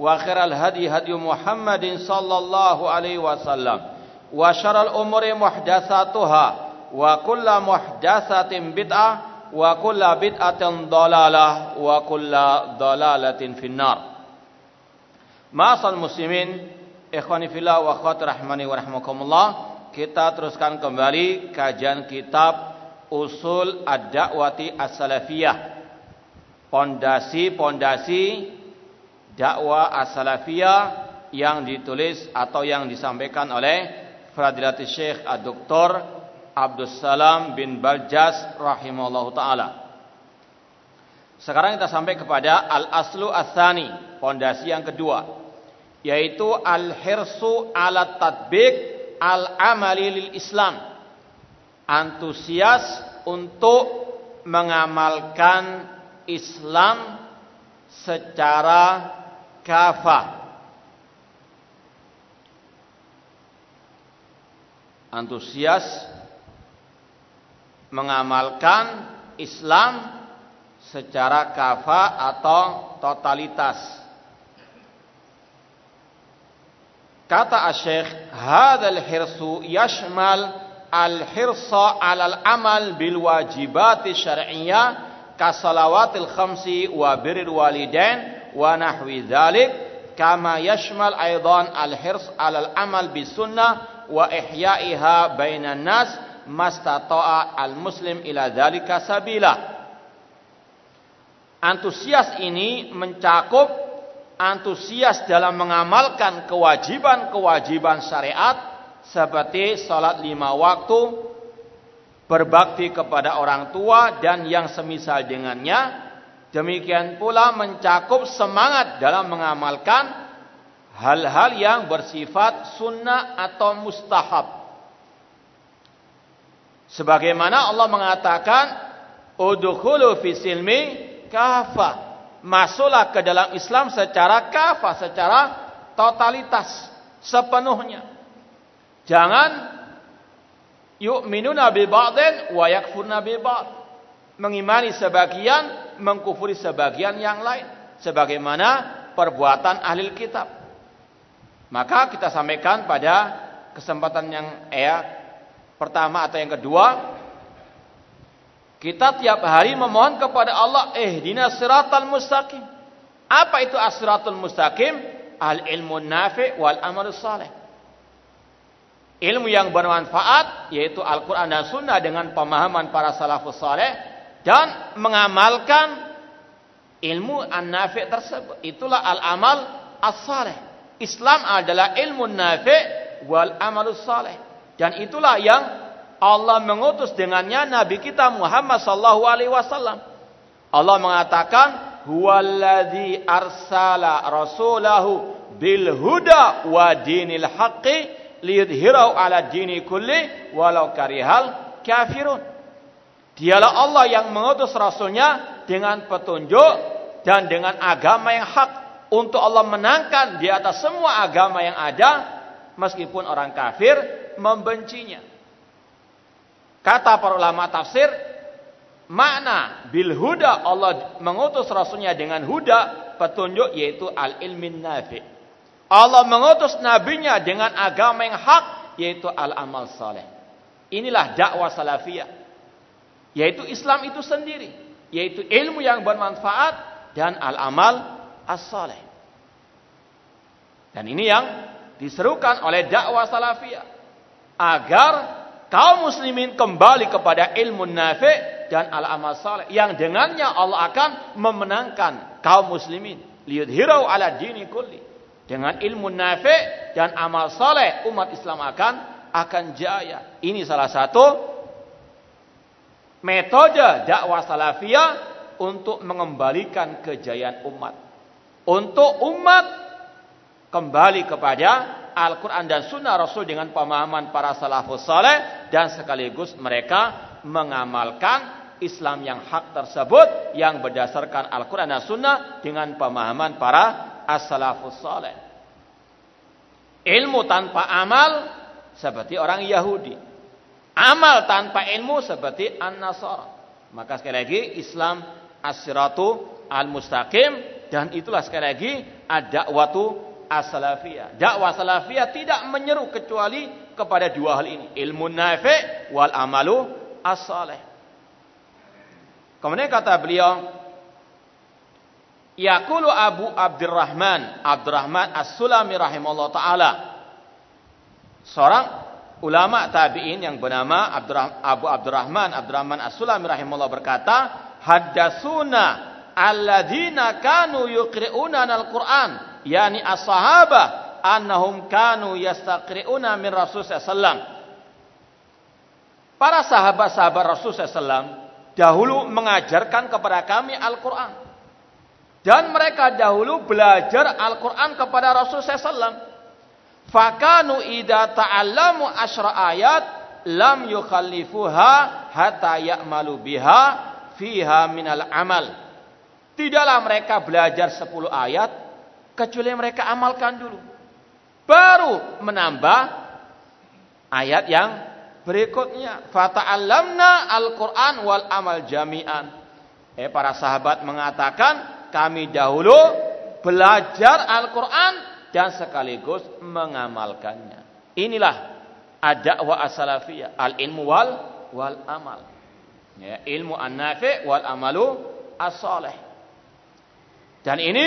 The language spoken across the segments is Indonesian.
وآخر الهدي هدي محمد صلى الله عليه وسلم وشر الأمور محدثاتها وكل محدثة بدعة وكل بدعة ضلالة وكل ضلالة في النار معاصر المسلمين اخواني في الله واخوات رحماني ورحمكم الله kita teruskan kembali kajian kitab Usul Ad-Da'wati As-Salafiyah. Pondasi-pondasi dakwah as-salafiyah yang ditulis atau yang disampaikan oleh Fadilatul Syekh Ad-Doktor Abdus Salam bin Baljas rahimahullah taala. Sekarang kita sampai kepada al-aslu asani, pondasi yang kedua, yaitu al-hirsu ala tatbik al-amali lil Islam. Antusias untuk mengamalkan Islam secara kafah. Antusias mengamalkan Islam secara kafah atau totalitas. Kata Syekh, "Hadzal hirsu yashmal al-hirsa 'ala al-amal bil wajibati syar'iyyah ka salawatil khamsi wa birril walidain wa nahwi dzalik kama yashmal aidan al-hirs 'ala al-amal bis sunnah wa ihya'iha bainan nas mastata'a al-muslim ila dzalika sabila." Antusias ini mencakup antusias dalam mengamalkan kewajiban-kewajiban syariat seperti salat lima waktu, berbakti kepada orang tua dan yang semisal dengannya. Demikian pula mencakup semangat dalam mengamalkan hal-hal yang bersifat sunnah atau mustahab. Sebagaimana Allah mengatakan, "Udkhulu fi silmi kafah." masuklah ke dalam Islam secara kafah, secara totalitas, sepenuhnya. Jangan yu'minuna bi ba'din wa yakfuruna bi ba'd. Mengimani sebagian, mengkufuri sebagian yang lain. Sebagaimana perbuatan ahli kitab. Maka kita sampaikan pada kesempatan yang eh, pertama atau yang kedua kita tiap hari memohon kepada Allah, eh dina siratal mustaqim. Apa itu as-siratul mustaqim? Al ilmu nafi wal amal saleh. Ilmu yang bermanfaat yaitu Al-Quran dan Sunnah dengan pemahaman para salafus saleh dan mengamalkan ilmu an-nafi tersebut. Itulah al-amal as-saleh. Islam adalah ilmu nafi wal amal saleh. Dan itulah yang Allah mengutus dengannya Nabi kita Muhammad sallallahu alaihi wasallam. Allah mengatakan, "Huwallazi arsala rasulahu bil huda wa dinil haqqi liyudhhirahu ala dini kulli walau karihal kafirun." Dialah Allah yang mengutus rasulnya dengan petunjuk dan dengan agama yang hak untuk Allah menangkan di atas semua agama yang ada meskipun orang kafir membencinya. kata para ulama tafsir, makna bil huda Allah mengutus rasulnya dengan huda petunjuk yaitu al ilmin nafi. Allah mengutus nabinya dengan agama yang hak yaitu al amal saleh. Inilah dakwah salafiyah. Yaitu Islam itu sendiri, yaitu ilmu yang bermanfaat dan al amal as saleh. Dan ini yang diserukan oleh dakwah salafiyah. Agar kaum muslimin kembali kepada ilmu nafi dan al amal saleh. Yang dengannya Allah akan memenangkan kaum muslimin. Liyudhirau ala dini kulli. Dengan ilmu nafi dan amal saleh umat Islam akan akan jaya. Ini salah satu metode dakwah salafiyah untuk mengembalikan kejayaan umat untuk umat kembali kepada Al-Quran dan Sunnah Rasul dengan pemahaman para salafus saleh dan sekaligus mereka mengamalkan Islam yang hak tersebut yang berdasarkan Al-Quran dan Sunnah dengan pemahaman para as-salafus saleh. Ilmu tanpa amal seperti orang Yahudi. Amal tanpa ilmu seperti an-nasara. Maka sekali lagi Islam as-siratu al-mustaqim dan itulah sekali lagi ada waktu as-salafiyah. Dakwah salafiyah tidak menyeru kecuali kepada dua hal ini, ilmu nafi' wal amalu as-salih. Kemudian kata beliau, Yaqulu Abu Abdurrahman, Abdurrahman As-Sulami rahimahullah taala. Seorang ulama tabi'in yang bernama Abu Abdurrahman Abdurrahman As-Sulami rahimahullah berkata, "Haddatsuna alladzina kanu yuqri'una al-Qur'an." yani as-sahaba annahum kanu yastaqri'una min Rasul sallam. Para sahabat-sahabat Rasul sallam dahulu mengajarkan kepada kami Al-Qur'an. Dan mereka dahulu belajar Al-Qur'an kepada Rasul sallam. Fakanu idza ta'allamu asyra ayat lam yukhallifuha hatta ya'malu biha fiha minal amal. Tidaklah mereka belajar 10 ayat kecuali mereka amalkan dulu. Baru menambah ayat yang berikutnya. Fata'allamna al-Quran wal amal jami'an. Eh, para sahabat mengatakan kami dahulu belajar Al-Quran dan sekaligus mengamalkannya. Inilah ada wa asalafiyah al ilmu wal wal amal. Ya, ilmu an-nafi wal amalu as-salih. Dan ini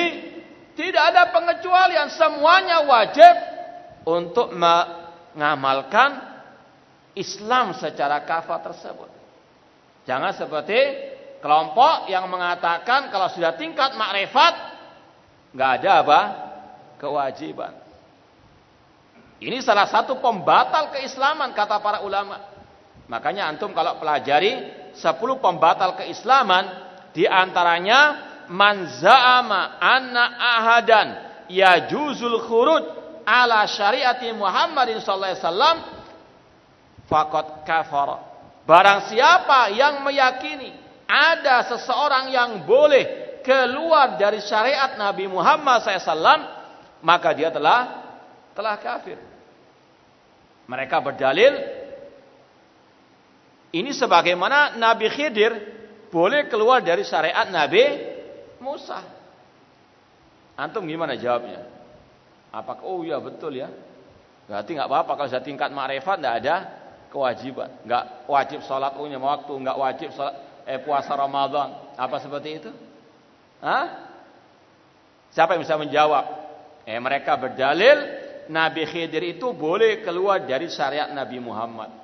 tidak ada pengecualian, semuanya wajib untuk mengamalkan Islam secara kafah tersebut. Jangan seperti kelompok yang mengatakan kalau sudah tingkat makrifat nggak ada apa kewajiban. Ini salah satu pembatal keislaman kata para ulama. Makanya antum kalau pelajari 10 pembatal keislaman di antaranya man za'ama anna ahadan ya juzul khuruj ala syariati Muhammadin sallallahu alaihi wasallam faqad kafara. Barang siapa yang meyakini ada seseorang yang boleh keluar dari syariat Nabi Muhammad SAW, maka dia telah telah kafir. Mereka berdalil ini sebagaimana Nabi Khidir boleh keluar dari syariat Nabi Musa. Antum gimana jawabnya? Apakah oh ya betul ya? Berarti nggak apa-apa kalau sudah tingkat makrifat nggak ada kewajiban, nggak wajib sholat punya waktu, nggak wajib sholat, eh, puasa Ramadan, apa seperti itu? Hah? Siapa yang bisa menjawab? Eh mereka berdalil Nabi Khidir itu boleh keluar dari syariat Nabi Muhammad.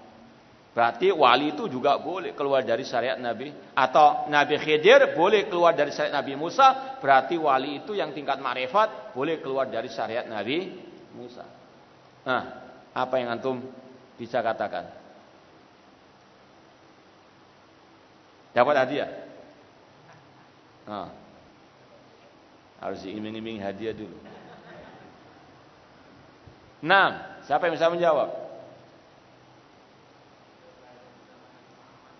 Berarti wali itu juga boleh keluar dari syariat Nabi atau Nabi Khidir boleh keluar dari syariat Nabi Musa, berarti wali itu yang tingkat marifat boleh keluar dari syariat Nabi Musa. Nah, apa yang antum bisa katakan? Dapat hadiah? Nah, harus diiming-iming hadiah dulu. Nah, siapa yang bisa menjawab?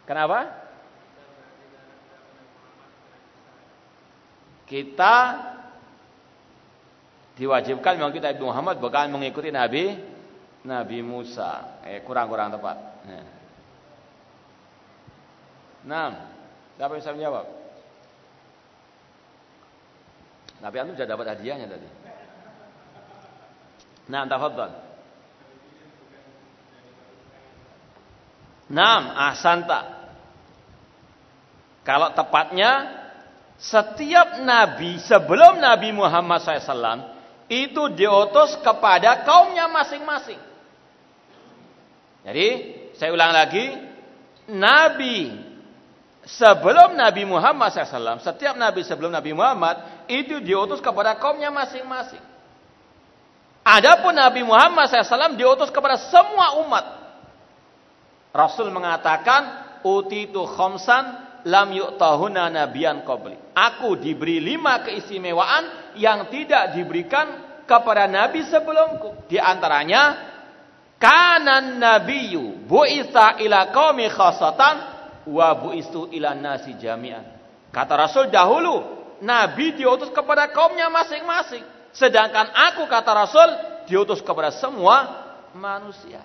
Kenapa? Kita diwajibkan memang kita Nabi Muhammad bukan mengikuti Nabi Nabi Musa. Eh kurang-kurang tepat. Nah. Siapa yang bisa menjawab? Tapi antum sudah dapat hadiahnya tadi. Nah, tafadhal. Naam, ahsanta. Kalau tepatnya setiap nabi sebelum Nabi Muhammad SAW itu diutus kepada kaumnya masing-masing. Jadi saya ulang lagi, nabi sebelum Nabi Muhammad SAW, setiap nabi sebelum Nabi Muhammad itu diutus kepada kaumnya masing-masing. Adapun Nabi Muhammad SAW diutus kepada semua umat. Rasul mengatakan, utitu khomsan lam yu'tahuna nabiyan qabli. Aku diberi lima keistimewaan yang tidak diberikan kepada nabi sebelumku. Di antaranya kanan nabiyyu bu'itsa ila qaumi khassatan wa bu'istu ila nasi jami'an. Kata Rasul dahulu, nabi diutus kepada kaumnya masing-masing. Sedangkan aku kata Rasul diutus kepada semua manusia.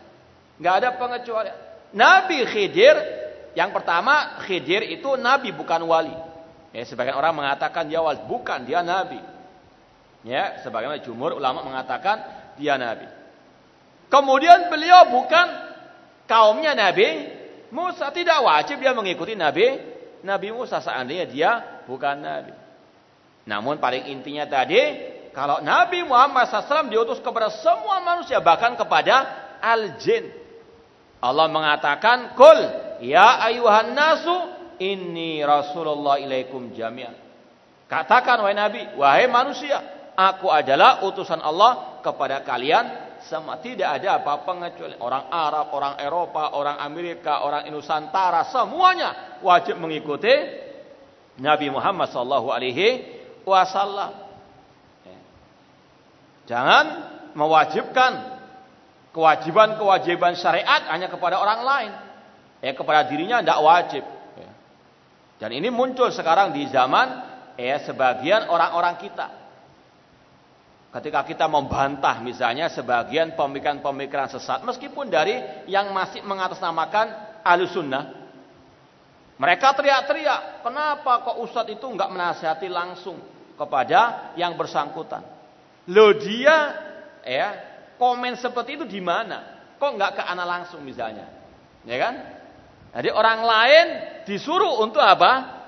Enggak ada pengecualian. Nabi Khidir yang pertama, Khidir itu nabi bukan wali. Ya, sebagian orang mengatakan dia wali, bukan dia nabi. Ya, sebagaimana jumhur ulama mengatakan dia nabi. Kemudian beliau bukan kaumnya nabi Musa, tidak wajib dia mengikuti nabi Nabi Musa seandainya dia bukan nabi. Namun paling intinya tadi, kalau Nabi Muhammad SAW diutus kepada semua manusia, bahkan kepada al-jin. Allah mengatakan, Kul Ya ayuhan nasu inni rasulullah ilaikum jami'an. Katakan wahai Nabi, wahai manusia, aku adalah utusan Allah kepada kalian semua. Tidak ada apa-apa kecuali orang Arab, orang Eropa, orang Amerika, orang Nusantara, semuanya wajib mengikuti Nabi Muhammad alaihi wasallam. Ya. Jangan mewajibkan kewajiban-kewajiban syariat hanya kepada orang lain eh kepada dirinya tidak wajib. Ya. Dan ini muncul sekarang di zaman eh sebagian orang-orang kita. Ketika kita membantah misalnya sebagian pemikiran-pemikiran sesat, meskipun dari yang masih mengatasnamakan alusunnah, mereka teriak-teriak, kenapa kok Ustadz itu nggak menasihati langsung kepada yang bersangkutan? Lo dia ya komen seperti itu di mana? Kok nggak ke anak langsung misalnya? Ya kan? Jadi orang lain disuruh untuk apa?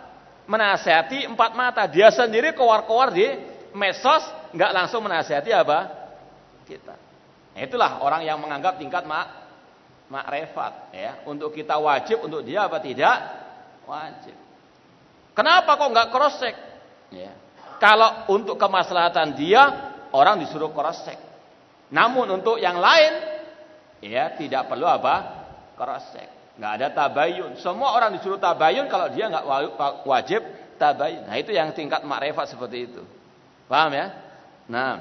Menasihati empat mata. Dia sendiri keluar-keluar di mesos, nggak langsung menasihati apa? Kita. Nah, itulah orang yang menganggap tingkat mak makrifat ya. Untuk kita wajib, untuk dia apa tidak? Wajib. Kenapa kok nggak cross check? Ya. Kalau untuk kemaslahatan dia, orang disuruh cross. Namun untuk yang lain, ya tidak perlu apa? Cross check nggak ada tabayun. Semua orang disuruh tabayun kalau dia nggak wajib tabayun. Nah itu yang tingkat makrifat seperti itu. Paham ya? Nah,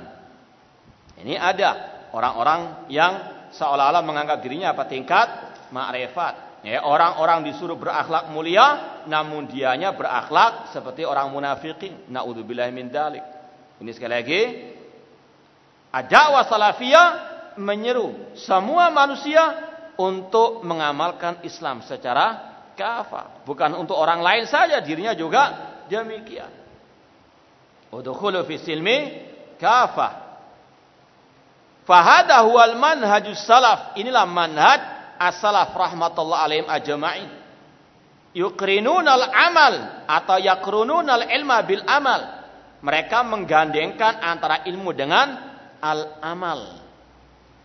ini ada orang-orang yang seolah-olah menganggap dirinya apa tingkat makrifat. Ya, orang-orang disuruh berakhlak mulia, namun dianya berakhlak seperti orang munafikin. Naudzubillah min dalik. Ini sekali lagi, ada wasalafiyah menyeru semua manusia untuk mengamalkan Islam secara kafah, bukan untuk orang lain saja, dirinya juga demikian. Udkhulu fi silmi kafah. Fahada huwal manhajus salaf. Inilah manhaj as-salaf rahmatullah alaihim ajma'in. Yuqrinunal amal atau yakrununal ilma bil amal. Mereka menggandengkan antara ilmu dengan al-amal.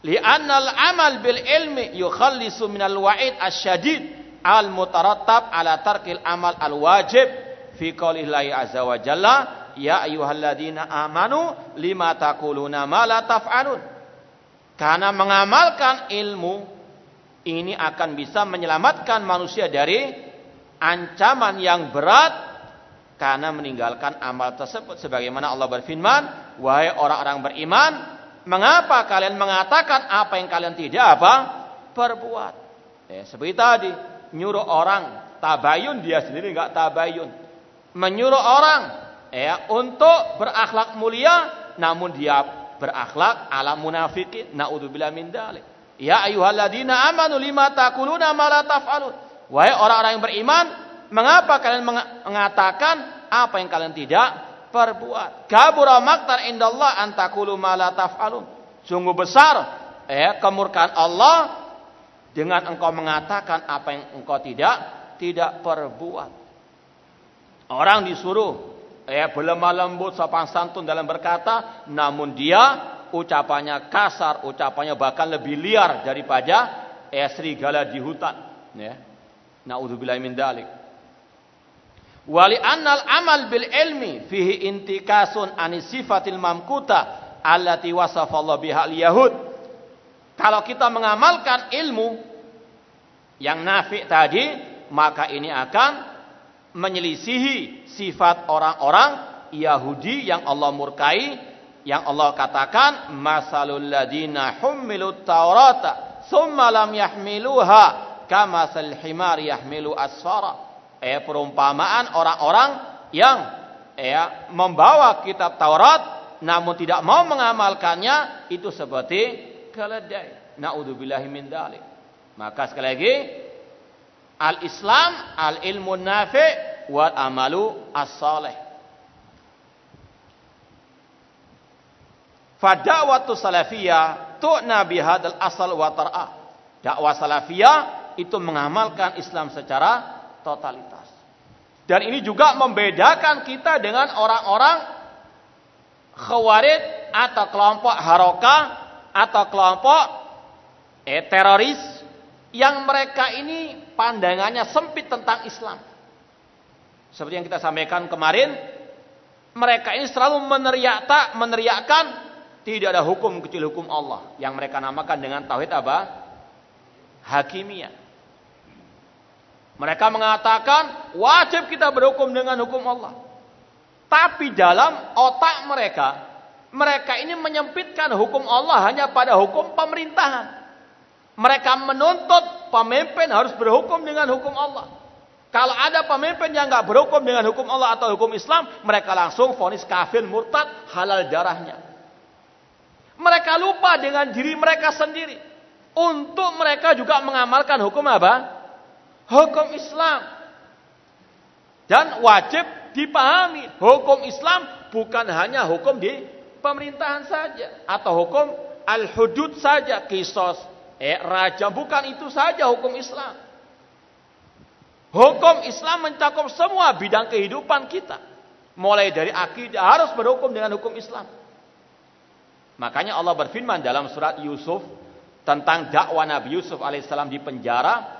Li'annal amal bil ilmi yukhallisu minal wa'id asyadid al mutarattab ala tarkil amal al wajib fi qaulillahi azza wa jalla ya ayyuhalladzina amanu lima taquluna ma la taf'alun karena mengamalkan ilmu ini akan bisa menyelamatkan manusia dari ancaman yang berat karena meninggalkan amal tersebut sebagaimana Allah berfirman wahai orang-orang beriman Mengapa kalian mengatakan apa yang kalian tidak apa perbuat? Ya, seperti tadi, nyuruh orang tabayun dia sendiri nggak tabayun. Menyuruh orang ya untuk berakhlak mulia namun dia berakhlak ala munafikin. Naudzubillah min dalik. Ya ayyuhalladzina amanu lima taquluna ma la taf'alun. Wahai orang-orang yang beriman, Mengapa kalian mengatakan apa yang kalian tidak perbuat? Kabura maktar indallah antakulu ma la taf'alun. Sungguh besar ya kemurkaan Allah dengan engkau mengatakan apa yang engkau tidak tidak perbuat. Orang disuruh ya berlemah lembut sopan santun dalam berkata, namun dia ucapannya kasar, ucapannya bahkan lebih liar daripada ya serigala di hutan. Ya. Naudzubillah min dalik. Wali annal amal bil ilmi fihi intikasun anisifatil mamkuta allati wasafallahu biha yahud. Kalau kita mengamalkan ilmu yang nafi tadi, maka ini akan menyelisihi sifat orang-orang Yahudi yang Allah murkai, yang Allah katakan masalul ladina hummilut taurata thumma lam yahmiluha kama himar yahmilu asfara eh, perumpamaan orang-orang yang eh, membawa kitab Taurat namun tidak mau mengamalkannya itu seperti keledai. Naudzubillahi min dalik. Maka sekali lagi al-Islam al-ilmu nafi' wal amalu as-salih. Fadawatu salafiyah tu'na bihadal asal wa tar'ah. Dakwah salafiyah itu mengamalkan Islam secara totalitas. Dan ini juga membedakan kita dengan orang-orang khawarid atau kelompok haroka atau kelompok eh, teroris yang mereka ini pandangannya sempit tentang Islam. Seperti yang kita sampaikan kemarin, mereka ini selalu meneriak meneriakkan tidak ada hukum kecil hukum Allah yang mereka namakan dengan tauhid apa? Hakimiyah. Mereka mengatakan wajib kita berhukum dengan hukum Allah. Tapi dalam otak mereka, mereka ini menyempitkan hukum Allah hanya pada hukum pemerintahan. Mereka menuntut pemimpin harus berhukum dengan hukum Allah. Kalau ada pemimpin yang nggak berhukum dengan hukum Allah atau hukum Islam, mereka langsung vonis kafir, murtad, halal darahnya. Mereka lupa dengan diri mereka sendiri. Untuk mereka juga mengamalkan hukum apa? Hukum Islam. Dan wajib dipahami, hukum Islam bukan hanya hukum di pemerintahan saja atau hukum al-hudud saja, kisos, eh raja bukan itu saja hukum Islam. Hukum Islam mencakup semua bidang kehidupan kita. Mulai dari akidah harus berhukum dengan hukum Islam. Makanya Allah berfirman dalam surat Yusuf tentang dakwah Nabi Yusuf alaihissalam di penjara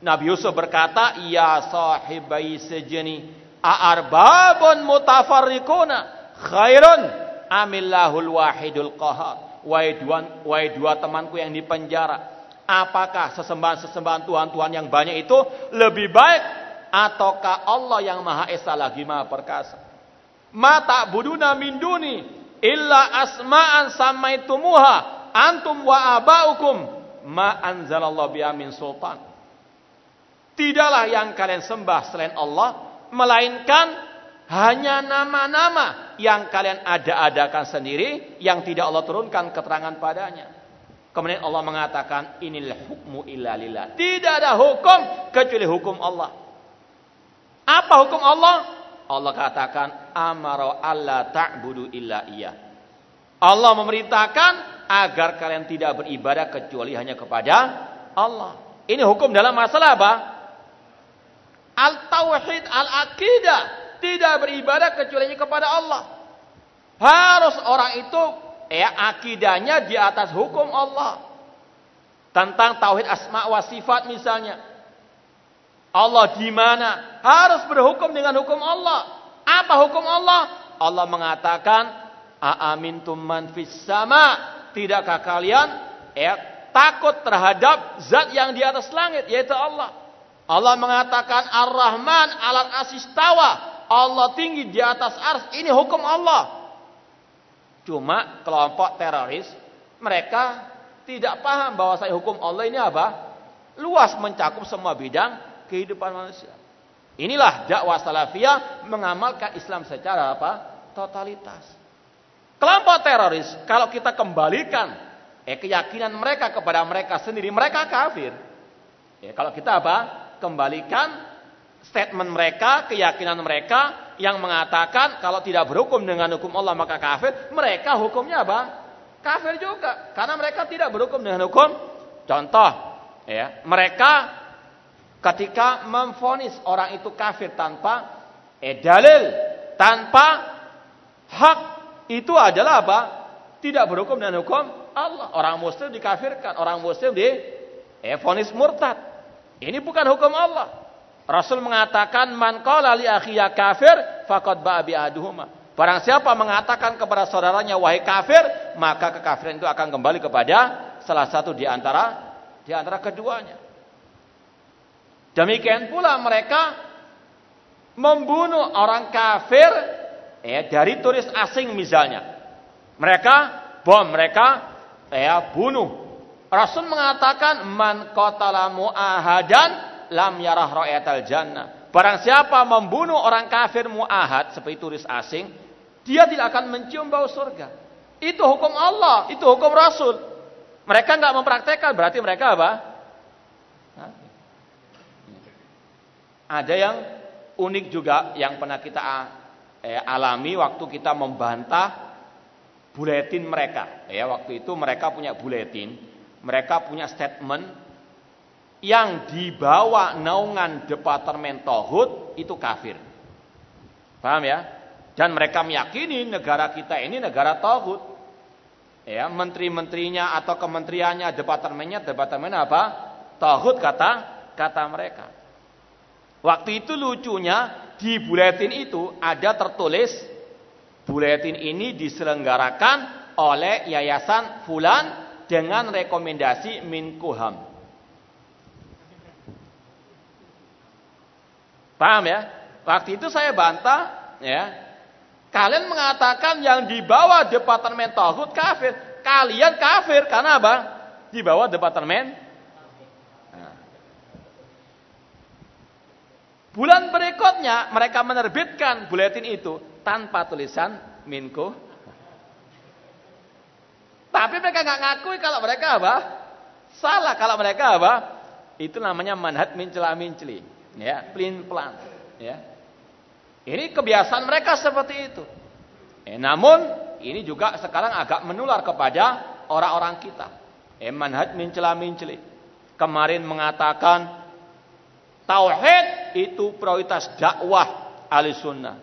Nabi Yusuf berkata, "Ya sahibai sejeni, a'arbabun mutafarriquna khairun amillahul wahidul qahar." Wahai dua, wahai dua temanku yang di penjara, apakah sesembahan-sesembahan Tuhan-Tuhan yang banyak itu lebih baik ataukah Allah yang Maha Esa lagi Maha Perkasa? Mata buduna min duni illa asma'an samaitumuha antum wa abaukum ma anzalallahu biha sultan. Tidaklah yang kalian sembah selain Allah, melainkan hanya nama-nama yang kalian ada-adakan sendiri yang tidak Allah turunkan keterangan padanya. Kemudian Allah mengatakan inilah hukmu illa. Tidak ada hukum kecuali hukum Allah. Apa hukum Allah? Allah katakan amaro Allah ta'budu illa iya. Allah memerintahkan agar kalian tidak beribadah kecuali hanya kepada Allah. Ini hukum dalam masalah apa? Al-tauhid, al-aqidah. Tidak beribadah kecuali kepada Allah. Harus orang itu ya akidahnya di atas hukum Allah. Tentang tauhid asma wa sifat misalnya. Allah di mana? Harus berhukum dengan hukum Allah. Apa hukum Allah? Allah mengatakan, "Aamintum man fis sama?" Tidakkah kalian ya takut terhadap zat yang di atas langit yaitu Allah? Allah mengatakan Ar-Rahman alat asistawa. Allah tinggi di atas ars. Ini hukum Allah. Cuma kelompok teroris mereka tidak paham bahwa saya hukum Allah ini apa? Luas mencakup semua bidang kehidupan manusia. Inilah dakwah salafiyah mengamalkan Islam secara apa? Totalitas. Kelompok teroris kalau kita kembalikan eh keyakinan mereka kepada mereka sendiri mereka kafir. Ya, kalau kita apa? Kembalikan statement mereka, keyakinan mereka yang mengatakan kalau tidak berhukum dengan hukum Allah maka kafir, mereka hukumnya apa? Kafir juga karena mereka tidak berhukum dengan hukum. Contoh, ya, mereka ketika memfonis orang itu kafir tanpa eh dalil, tanpa hak itu adalah apa? Tidak berhukum dengan hukum Allah. Orang muslim dikafirkan, orang muslim di eh fonis murtad. Ini bukan hukum Allah. Rasul mengatakan man qala li akhiya kafir faqad ba'a bi ahaduhuma. Barang siapa mengatakan kepada saudaranya wahai kafir, maka kekafiran itu akan kembali kepada salah satu di antara di antara keduanya. Demikian pula mereka membunuh orang kafir ya dari turis asing misalnya. Mereka bom, mereka ya bunuh. Rasul mengatakan man qatala muahadan lam yarah ra'yatal jannah. Barang siapa membunuh orang kafir muahad seperti turis asing, dia tidak akan mencium bau surga. Itu hukum Allah, itu hukum Rasul. Mereka nggak mempraktekkan, berarti mereka apa? Ada yang unik juga yang pernah kita eh, alami waktu kita membantah buletin mereka. Ya, waktu itu mereka punya buletin, mereka punya statement yang dibawa naungan Departemen Tohud itu kafir. Paham ya? Dan mereka meyakini negara kita ini negara Tohud. Ya, menteri-menterinya atau kementeriannya, departemennya, departemen apa? Tohud kata kata mereka. Waktu itu lucunya di buletin itu ada tertulis buletin ini diselenggarakan oleh Yayasan Fulan dengan rekomendasi Minkuham. Paham ya? Waktu itu saya bantah, ya. Kalian mengatakan yang di bawah departemen tauhid kafir. Kalian kafir karena apa? Di bawah departemen. Nah. Bulan berikutnya mereka menerbitkan buletin itu tanpa tulisan Minko. Tapi mereka nggak ngakui kalau mereka apa? Salah kalau mereka apa? Itu namanya manhat mincela minceli ya, pelin pelan, ya. Ini kebiasaan mereka seperti itu. Eh, namun ini juga sekarang agak menular kepada orang-orang kita. Eh, manhaj mencela menceli. Kemarin mengatakan tauhid itu prioritas dakwah ahli sunnah.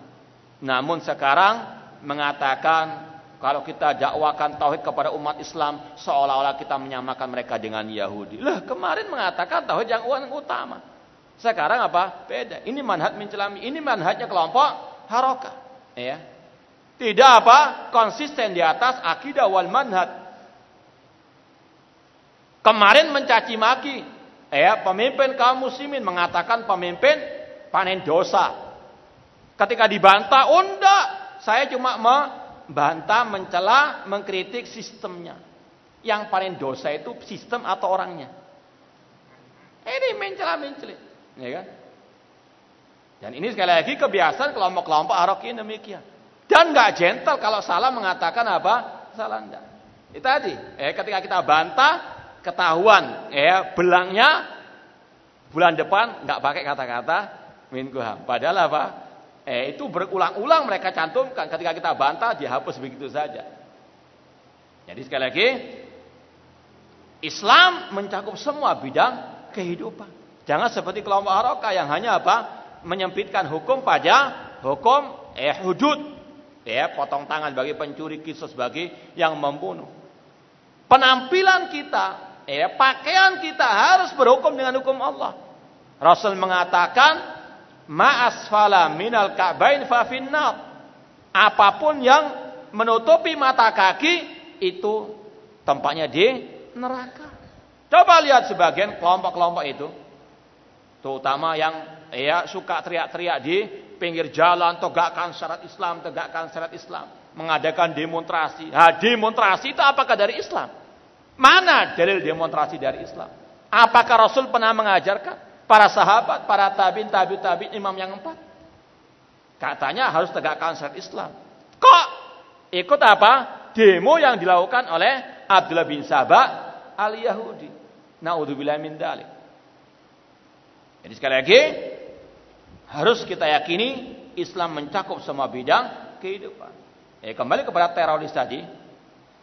Namun sekarang mengatakan kalau kita dakwakan tauhid kepada umat Islam seolah-olah kita menyamakan mereka dengan Yahudi. Lah kemarin mengatakan tauhid yang utama. Sekarang apa? Beda. Ini manhaj mencelami. Ini manhajnya kelompok haroka. Ya. Tidak apa? Konsisten di atas akidah wal manhaj. Kemarin mencaci maki. Ya, pemimpin kaum muslimin mengatakan pemimpin panen dosa. Ketika dibantah, enggak. Saya cuma membantah, mencela, mengkritik sistemnya. Yang panen dosa itu sistem atau orangnya. Ini mencela mencela ya kan? Dan ini sekali lagi kebiasaan kelompok-kelompok Arokin demikian. Dan nggak gentle kalau salah mengatakan apa? Salah enggak. Itu tadi, eh, ketika kita bantah, ketahuan, ya belangnya bulan depan nggak pakai kata-kata minkuham. Padahal apa? Eh, itu berulang-ulang mereka cantumkan ketika kita bantah dihapus begitu saja. Jadi sekali lagi, Islam mencakup semua bidang kehidupan. Jangan seperti kelompok haroka yang hanya apa? Menyempitkan hukum pada hukum eh hudud. Ya, potong tangan bagi pencuri, kisos bagi yang membunuh. Penampilan kita, ya, pakaian kita harus berhukum dengan hukum Allah. Rasul mengatakan, "Ma'asfala minal ka'bain fa Apa pun yang menutupi mata kaki itu tempatnya di neraka. Coba lihat sebagian kelompok-kelompok itu terutama yang ya suka teriak-teriak di pinggir jalan tegakkan syarat Islam, tegakkan syarat Islam, mengadakan demonstrasi. Nah, demonstrasi itu apakah dari Islam? Mana dalil demonstrasi dari Islam? Apakah Rasul pernah mengajarkan para sahabat, para tabiin, tabiut tabiin, imam yang empat? Katanya harus tegakkan syarat Islam. Kok ikut apa? Demo yang dilakukan oleh Abdullah bin Sabah al-Yahudi. Naudzubillah min dalik. Jadi sekali lagi, Harus kita yakini Islam mencakup semua bidang kehidupan. Eh, kembali kepada teroris tadi.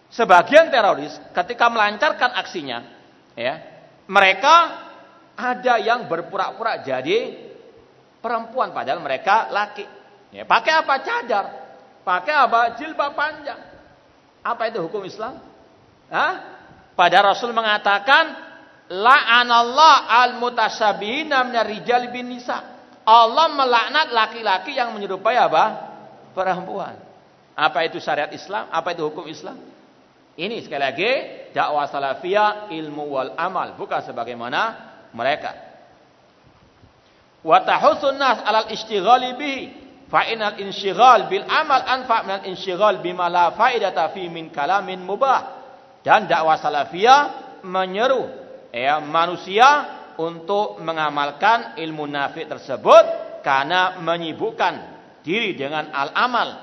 Sebagian teroris ketika melancarkan aksinya, ya, mereka ada yang berpura-pura jadi perempuan padahal mereka laki. Ya, pakai apa cadar? Pakai apa jilbab panjang? Apa itu hukum Islam? Hah? Pada Rasul mengatakan la'anallah al-mutasabihina minar rijal bin nisa. Allah melaknat laki-laki yang menyerupai apa? Perempuan. Apa itu syariat Islam? Apa itu hukum Islam? Ini sekali lagi dakwah salafiyah ilmu wal amal bukan sebagaimana mereka. Wa tahussun nas alal istighali bihi fa inal insyighal bil amal anfa min al insyighal bima la faidata fi min kalamin mubah. Dan dakwah salafiyah menyeru ya manusia untuk mengamalkan ilmu nafi tersebut karena menyibukkan diri dengan al-amal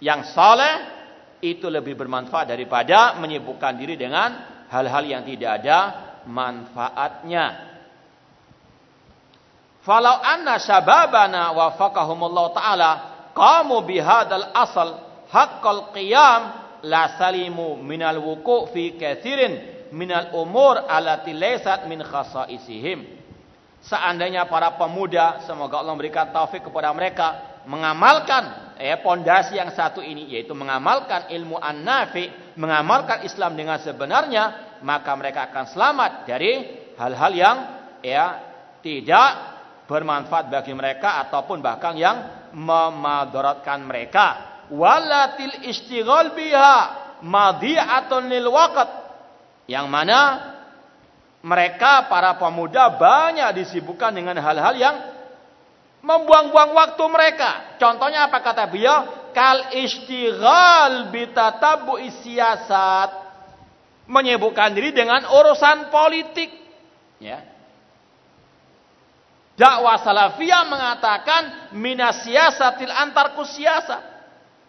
yang soleh itu lebih bermanfaat daripada menyibukkan diri dengan hal-hal yang tidak ada manfaatnya. Falau anna syababana wafaqahumullah taala qamu bihadal asal haqqal qiyam la salimu minal wuku' fi kathirin minal umur alati laysat min khasaisihim. Seandainya para pemuda, semoga Allah memberikan taufik kepada mereka mengamalkan ya pondasi yang satu ini yaitu mengamalkan ilmu an-nafi, mengamalkan Islam dengan sebenarnya, maka mereka akan selamat dari hal-hal yang ya tidak bermanfaat bagi mereka ataupun bahkan yang memadaratkan mereka. Walatil istighal biha madhi'atun lil waqt yang mana mereka para pemuda banyak disibukkan dengan hal-hal yang membuang-buang waktu mereka. Contohnya apa kata beliau? Kal istighal bitatabu siasat. Menyibukkan diri dengan urusan politik. Ya. Dakwah salafiyah mengatakan minasiasatil antarku siasat.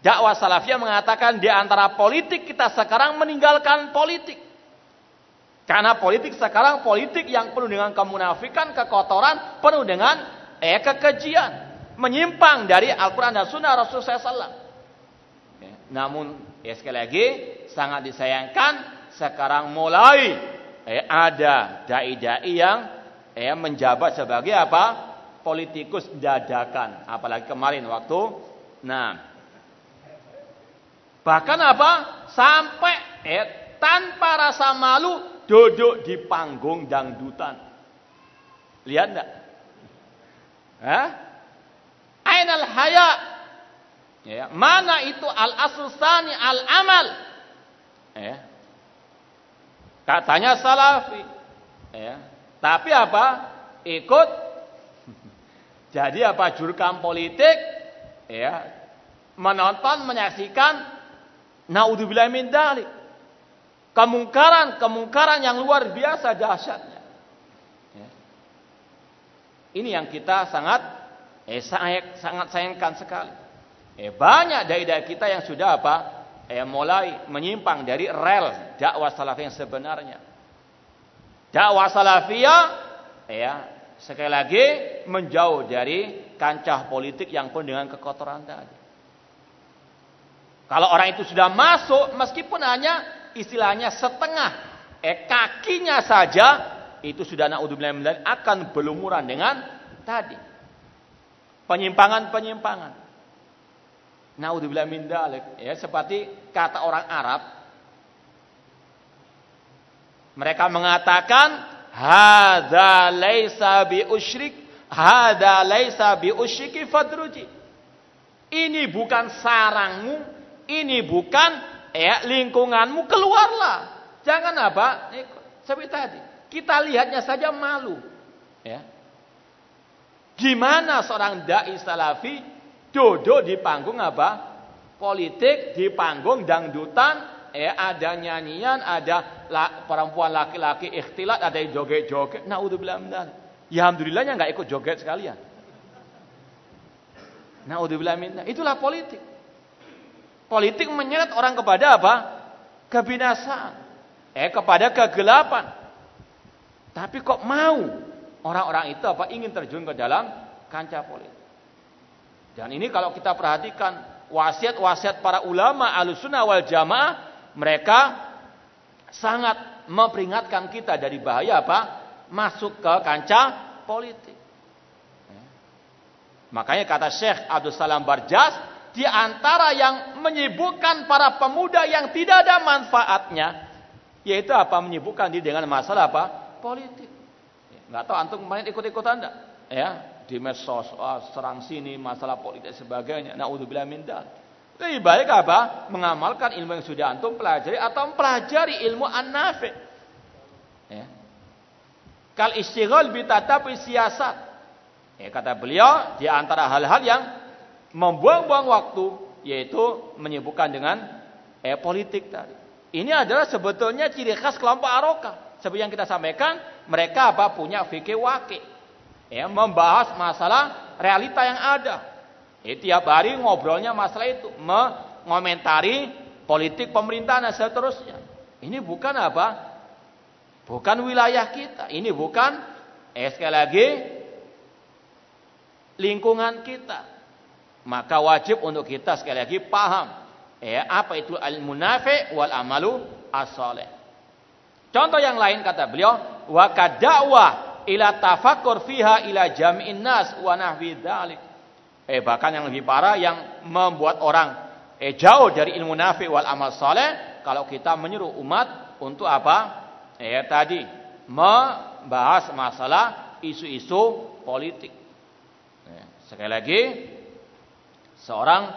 Dakwah salafiyah mengatakan di antara politik kita sekarang meninggalkan politik. Karena politik sekarang politik yang penuh dengan kemunafikan, kekotoran, penuh dengan eh kekejian, menyimpang dari Al-Qur'an dan Sunnah Rasulullah SAW. Namun ya sekali lagi sangat disayangkan sekarang mulai eh, ada dai-dai yang eh, menjabat sebagai apa? Politikus dadakan. Apalagi kemarin waktu nah bahkan apa? Sampai eh, tanpa rasa malu duduk di panggung dangdutan. Lihat enggak? Hah? Ainal haya? Ya, mana itu al asusani al amal? Ya. Katanya salafi. Ya. Tapi apa? Ikut. Jadi apa jurkam politik? Ya. Menonton, menyaksikan. Naudzubillah min dalik kemungkaran-kemungkaran yang luar biasa dahsyatnya. Ya. Ini yang kita sangat eh, sangat sayangkan sekali. Eh, banyak dai-dai kita yang sudah apa? Eh, mulai menyimpang dari rel dakwah salafiyah yang sebenarnya. Dakwah salafiyah ya, sekali lagi menjauh dari kancah politik yang pun dengan kekotoran tadi. Kalau orang itu sudah masuk meskipun hanya istilahnya setengah eh kakinya saja itu sudah naudzubillah akan berlumuran dengan tadi penyimpangan-penyimpangan naudzubillah min ya seperti kata orang Arab mereka mengatakan hadza laisa bi usyrik hadza laisa bi fadruji ini bukan sarangmu ini bukan ya lingkunganmu keluarlah. Jangan apa? Seperti tadi. Kita lihatnya saja malu. Ya. Gimana seorang dai salafi duduk di panggung apa? Politik di panggung dangdutan, ya ada nyanyian, ada la, perempuan laki-laki ikhtilat, ada yang joget-joget. Naudzubillah min Ya alhamdulillahnya nggak ikut joget sekalian. Naudzubillah min Itulah politik. Politik menyeret orang kepada apa? Kebinasaan. Eh kepada kegelapan. Tapi kok mau orang-orang itu apa ingin terjun ke dalam kancah politik. Dan ini kalau kita perhatikan wasiat-wasiat para ulama alusunah wal jamaah, mereka sangat memperingatkan kita dari bahaya apa? Masuk ke kancah politik. Ya. Makanya kata Syekh Abdul Salam Barjas, di antara yang menyibukkan para pemuda yang tidak ada manfaatnya, yaitu apa? Menyibukkan diri dengan masalah apa? Politik. Nggak tahu antum kemarin ikut-ikutan enggak? Ya, di medsos oh, serang sini masalah politik sebagainya. Nauzubillah min Lebih baik apa? Mengamalkan ilmu yang sudah antum pelajari atau mempelajari ilmu an-nafi. Ya. Kal istighal bi tatapi siasat. Ya, kata beliau di antara hal-hal yang membuang-buang waktu yaitu menyibukkan dengan eh, politik tadi. Ini adalah sebetulnya ciri khas kelompok aroka. Seperti yang kita sampaikan, mereka apa punya fikih wakil ya, membahas masalah realita yang ada. Ya, tiap hari ngobrolnya masalah itu, mengomentari politik pemerintahan dan seterusnya. Ini bukan apa? Bukan wilayah kita. Ini bukan eh, sekali lagi lingkungan kita. Maka wajib untuk kita sekali lagi paham ya apa itu al-munafi wal amalu as-salih. Contoh yang lain kata beliau, wa kadakwah ila tafakkur fiha ila jam'in nas wa nahwi dzalik. Eh bahkan yang lebih parah yang membuat orang eh jauh dari ilmu nafi wal amal saleh kalau kita menyuruh umat untuk apa? Eh tadi membahas masalah isu-isu politik. Eh, sekali lagi seorang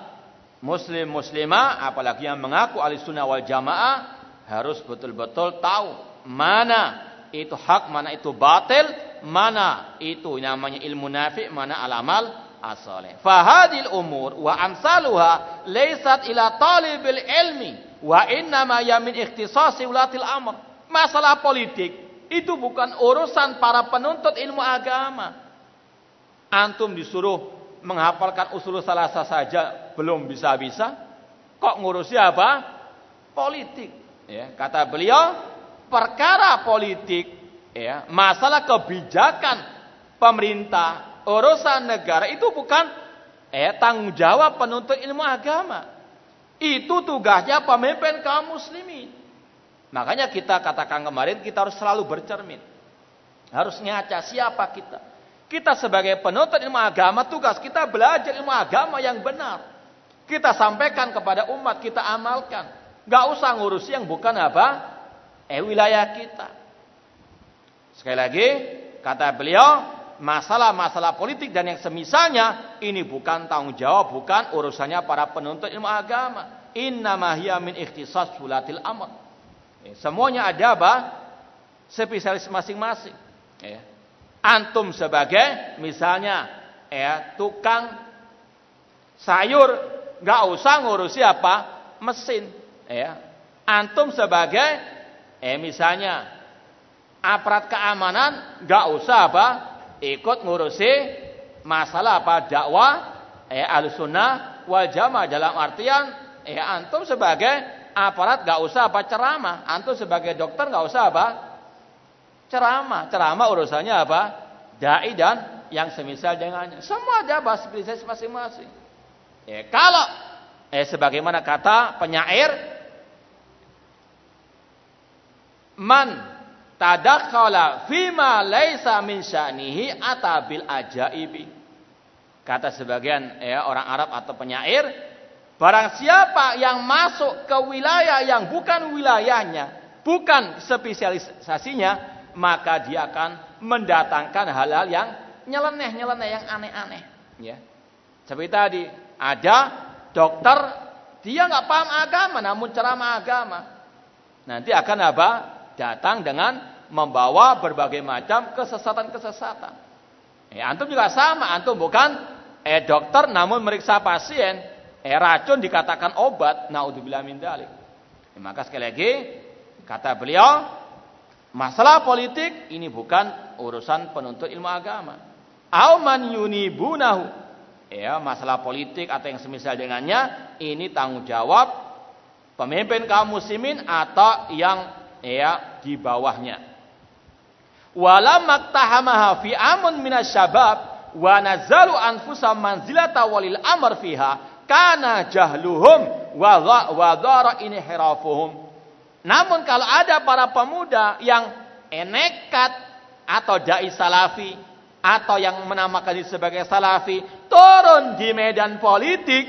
muslim muslimah apalagi yang mengaku ahli sunnah wal jamaah harus betul-betul tahu mana itu hak, mana itu batil, mana itu namanya ilmu nafi, mana al-amal as-salih. Fahadil umur wa amsaluha laysat ila talibil ilmi wa innama ya min ikhtisasi ulatil amr. Masalah politik itu bukan urusan para penuntut ilmu agama. Antum disuruh menghafalkan usul salasa saja belum bisa-bisa, kok ngurusi apa? Politik. Ya, kata beliau, perkara politik, ya, masalah kebijakan pemerintah, urusan negara itu bukan eh tanggung jawab penuntut ilmu agama. Itu tugasnya pemimpin kaum muslimin. Makanya kita katakan kemarin kita harus selalu bercermin. Harus ngaca siapa kita. Kita sebagai penuntut ilmu agama tugas kita belajar ilmu agama yang benar. Kita sampaikan kepada umat, kita amalkan. Gak usah ngurusi yang bukan apa? eh wilayah kita. Sekali lagi, kata beliau, masalah-masalah politik dan yang semisalnya ini bukan tanggung jawab, bukan urusannya para penuntut ilmu agama. Inna min ikhtisas sulatil amr. Eh, semuanya ada apa? Spesialis masing-masing. Ya. Antum sebagai misalnya ya tukang sayur nggak usah ngurusi apa mesin ya antum sebagai Eh misalnya aparat keamanan nggak usah apa ikut ngurusi masalah apa dakwah eh alusunah wal jamaah. Dalam artian eh antum sebagai aparat nggak usah apa ceramah. Antum sebagai dokter nggak usah apa ceramah. Ceramah urusannya apa? Dai dan yang semisal dengannya. Semua ada spesies masing-masing. Eh kalau eh sebagaimana kata penyair man tadakhala fima laisa min sya'nihi atabil ajaibi. Kata sebagian ya orang Arab atau penyair, barang siapa yang masuk ke wilayah yang bukan wilayahnya, bukan spesialisasinya, maka dia akan mendatangkan hal-hal yang nyeleneh-nyeleneh yang aneh-aneh, ya. Seperti tadi, ada dokter dia nggak paham agama namun ceramah agama. Nanti akan apa? datang dengan membawa berbagai macam kesesatan-kesesatan. Eh, antum juga sama, antum bukan eh dokter namun meriksa pasien, eh racun dikatakan obat, naudzubillah min dalik. Eh, maka sekali lagi kata beliau, masalah politik ini bukan urusan penuntut ilmu agama. Auman yunibunahu. Ya, masalah politik atau yang semisal dengannya ini tanggung jawab pemimpin kaum muslimin atau yang ya di bawahnya. Wala maktahamaha fi amun minas syabab wa nazalu anfusa manzilata walil amr fiha kana jahluhum wa dhara inhirafuhum. Namun kalau ada para pemuda yang enekat atau dai salafi atau yang menamakan diri sebagai salafi turun di medan politik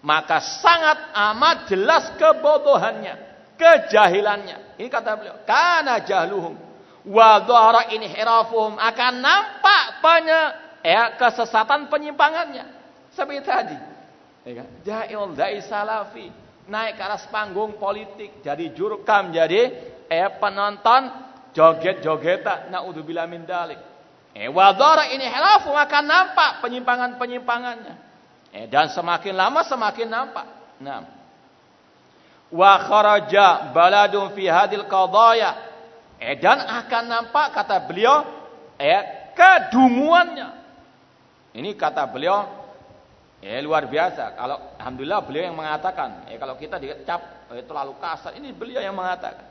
maka sangat amat jelas kebodohannya, kejahilannya. Ini kata beliau, karena jahluhum wa dhara inhirafuhum. Akan nampak penye, ya, kesesatan penyimpangannya. Seperti tadi. Ya kan? Da'il da'i salafi. Naik ke atas panggung politik. Jadi jurkam jadi eh penonton joget-jogetan naudzubillah min dalik. Eh ini halafu akan nampak penyimpangan-penyimpangannya. Eh dan semakin lama semakin nampak. Nah wa kharaja baladun fi hadil qadaya eh dan akan nampak kata beliau eh kedunguannya ini kata beliau Ya luar biasa. Kalau alhamdulillah beliau yang mengatakan, ya kalau kita dicap eh, terlalu kasar, ini beliau yang mengatakan.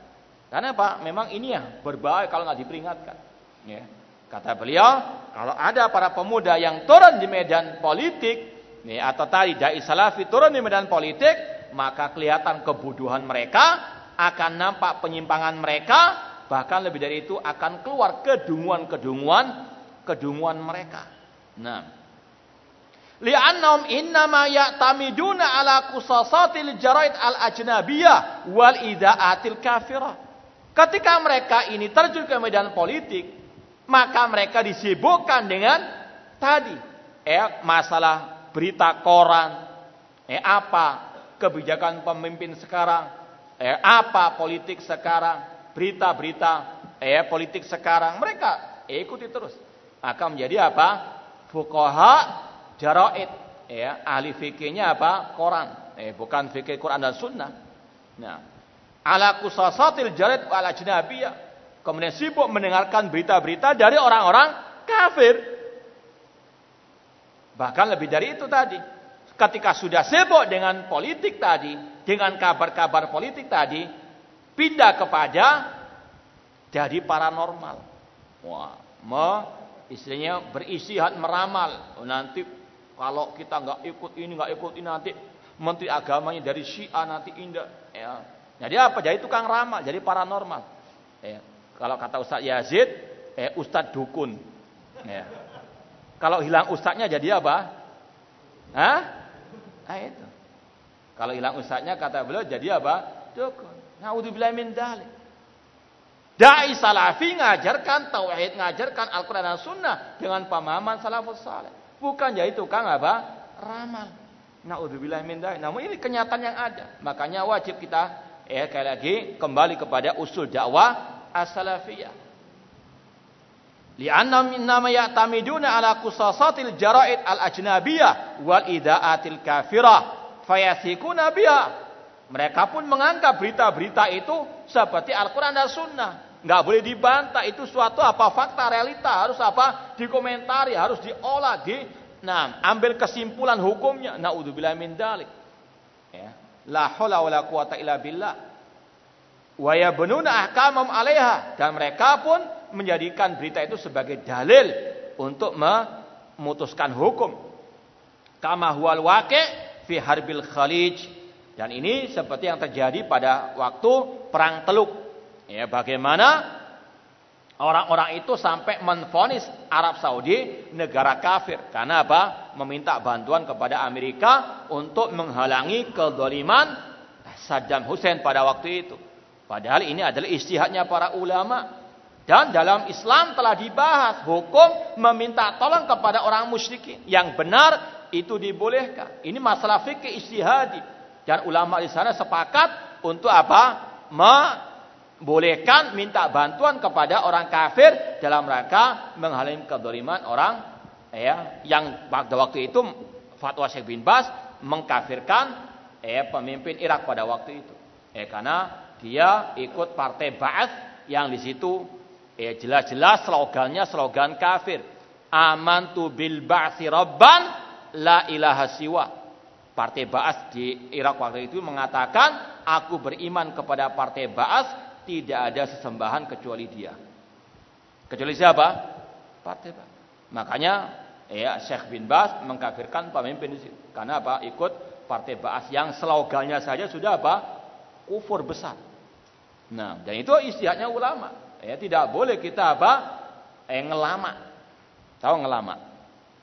Karena apa? Memang ini ya berbahaya kalau nggak diperingatkan. Ya. Kata beliau, kalau ada para pemuda yang turun di medan politik, ya, atau tadi dai salafi turun di medan politik, maka kelihatan kebuduhan mereka, akan nampak penyimpangan mereka, bahkan lebih dari itu akan keluar kedunguan-kedunguan kedunguan mereka. Nah, li'annahum innama ya'tamiduna ala qusasatil jaraid al ajnabiyah wal idaatil kafirah. Ketika mereka ini terjun ke medan politik, maka mereka disibukkan dengan tadi. Eh masalah berita koran, eh apa kebijakan pemimpin sekarang, eh apa politik sekarang, berita-berita eh politik sekarang, mereka eh, ikuti terus. Akan menjadi apa? Fuqaha Jaraid, ya, ahli fikihnya apa? Quran. Eh, bukan fikih Quran dan Sunnah. Nah, ala kusasatil jaraid ala ajnabiyah. Kemudian sibuk mendengarkan berita-berita dari orang-orang kafir. Bahkan lebih dari itu tadi. Ketika sudah sibuk dengan politik tadi, dengan kabar-kabar politik tadi, pindah kepada jadi paranormal. Wah, me, istilahnya berisihan meramal. Nanti kalau kita nggak ikut ini, nggak ikut ini nanti menteri agamanya dari Syiah nanti indah. Ya. Jadi apa? Jadi tukang ramal, jadi paranormal. Ya. Kalau kata Ustaz Yazid, eh Ustadz dukun. Ya. Kalau hilang ustadznya jadi apa? Hah? Nah itu. Kalau hilang ustadznya kata beliau jadi apa? Dukun. Naudzubillah min dalik. Dai salafi ngajarkan tauhid, ngajarkan Al-Quran dan Sunnah dengan pemahaman salafus saleh. Bukan jadi tukang apa? Ramal. Naudzubillah min dzalik. Namun ini kenyataan yang ada. Makanya wajib kita eh sekali lagi kembali kepada usul dakwah as-salafiyah. Li'anna innama ya'tamiduna ala qusasatil jara'id al-ajnabiyah wal ida'atil kafirah fayasikuna biha. Mereka pun menganggap berita-berita itu seperti Al-Quran dan Sunnah. Nggak boleh dibantah itu suatu apa fakta realita harus apa? Dikomentari harus diolah di nah ambil kesimpulan hukumnya. Naudzubillah min dalik. Ya. La haula wala quwata illa billah. Wa yabnuna ahkamam 'alaiha. Dan mereka pun menjadikan berita itu sebagai dalil untuk memutuskan hukum. Kama huwal waqi fi harbil khalij dan ini seperti yang terjadi pada waktu perang Teluk Ya, bagaimana orang-orang itu sampai menfonis Arab Saudi negara kafir karena apa? Meminta bantuan kepada Amerika untuk menghalangi kedoliman Saddam Hussein pada waktu itu. Padahal ini adalah istihadnya para ulama. Dan dalam Islam telah dibahas hukum meminta tolong kepada orang musyrikin. Yang benar itu dibolehkan. Ini masalah fikih istihadi. Dan ulama di sana sepakat untuk apa? bolehkan minta bantuan kepada orang kafir dalam rangka menghalangi kedoliman orang ya yang pada waktu itu fatwa Syekh bin Bas mengkafirkan ya pemimpin Irak pada waktu itu. Ya karena dia ikut partai Ba'ath yang di situ ya jelas-jelas slogannya slogan kafir. Amantu bil ba'si rabban la ilaha siwa partai Ba'ath di Irak waktu itu mengatakan aku beriman kepada partai Ba'ath tidak ada sesembahan kecuali dia. Kecuali siapa? Partai Makanya ya Syekh bin Bas mengkafirkan pemimpin di. Karena apa? Ikut partai Baas yang slogannya saja sudah apa? Kufur besar. Nah, dan itu istihadnya ulama. Ya, tidak boleh kita apa? Eh ngelama. Tahu ngelama?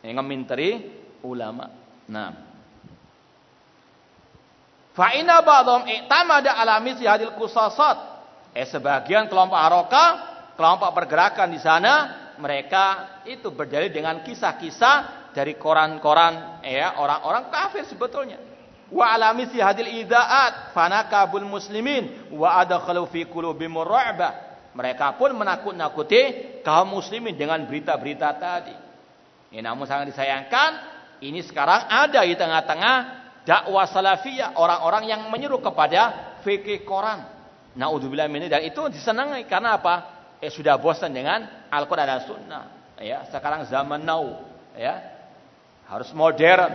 Eh ngeminteri ulama. Nah. Fa inna ba'dhum i'tamada ala misli hadil kusasat. Eh sebagian kelompok haroka, kelompok pergerakan di sana, mereka itu berdalil dengan kisah-kisah dari koran-koran ya orang-orang kafir sebetulnya. Wa ala misli hadil idaat fanakabul muslimin wa adkhalu fi qulubihim ru'ba. Mereka pun menakut-nakuti kaum muslimin dengan berita-berita tadi. Ya, namun sangat disayangkan, ini sekarang ada di tengah-tengah dakwah salafiyah, orang-orang yang menyuruh kepada fikih Quran. Naudzubillah min dan itu disenangi karena apa? Eh sudah bosan dengan Al-Qur'an dan Sunnah. Ya, sekarang zaman now, ya. Harus modern.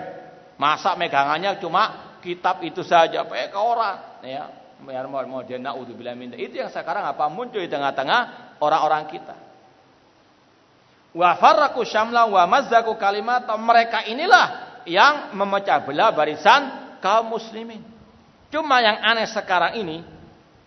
Masa megangannya cuma kitab itu saja, pakai orang, ya modern naudzubillah min itu yang sekarang apa muncul di tengah-tengah orang-orang kita wa farraqu syamla wa mazzaku kalimat mereka inilah yang memecah belah barisan kaum muslimin. Cuma yang aneh sekarang ini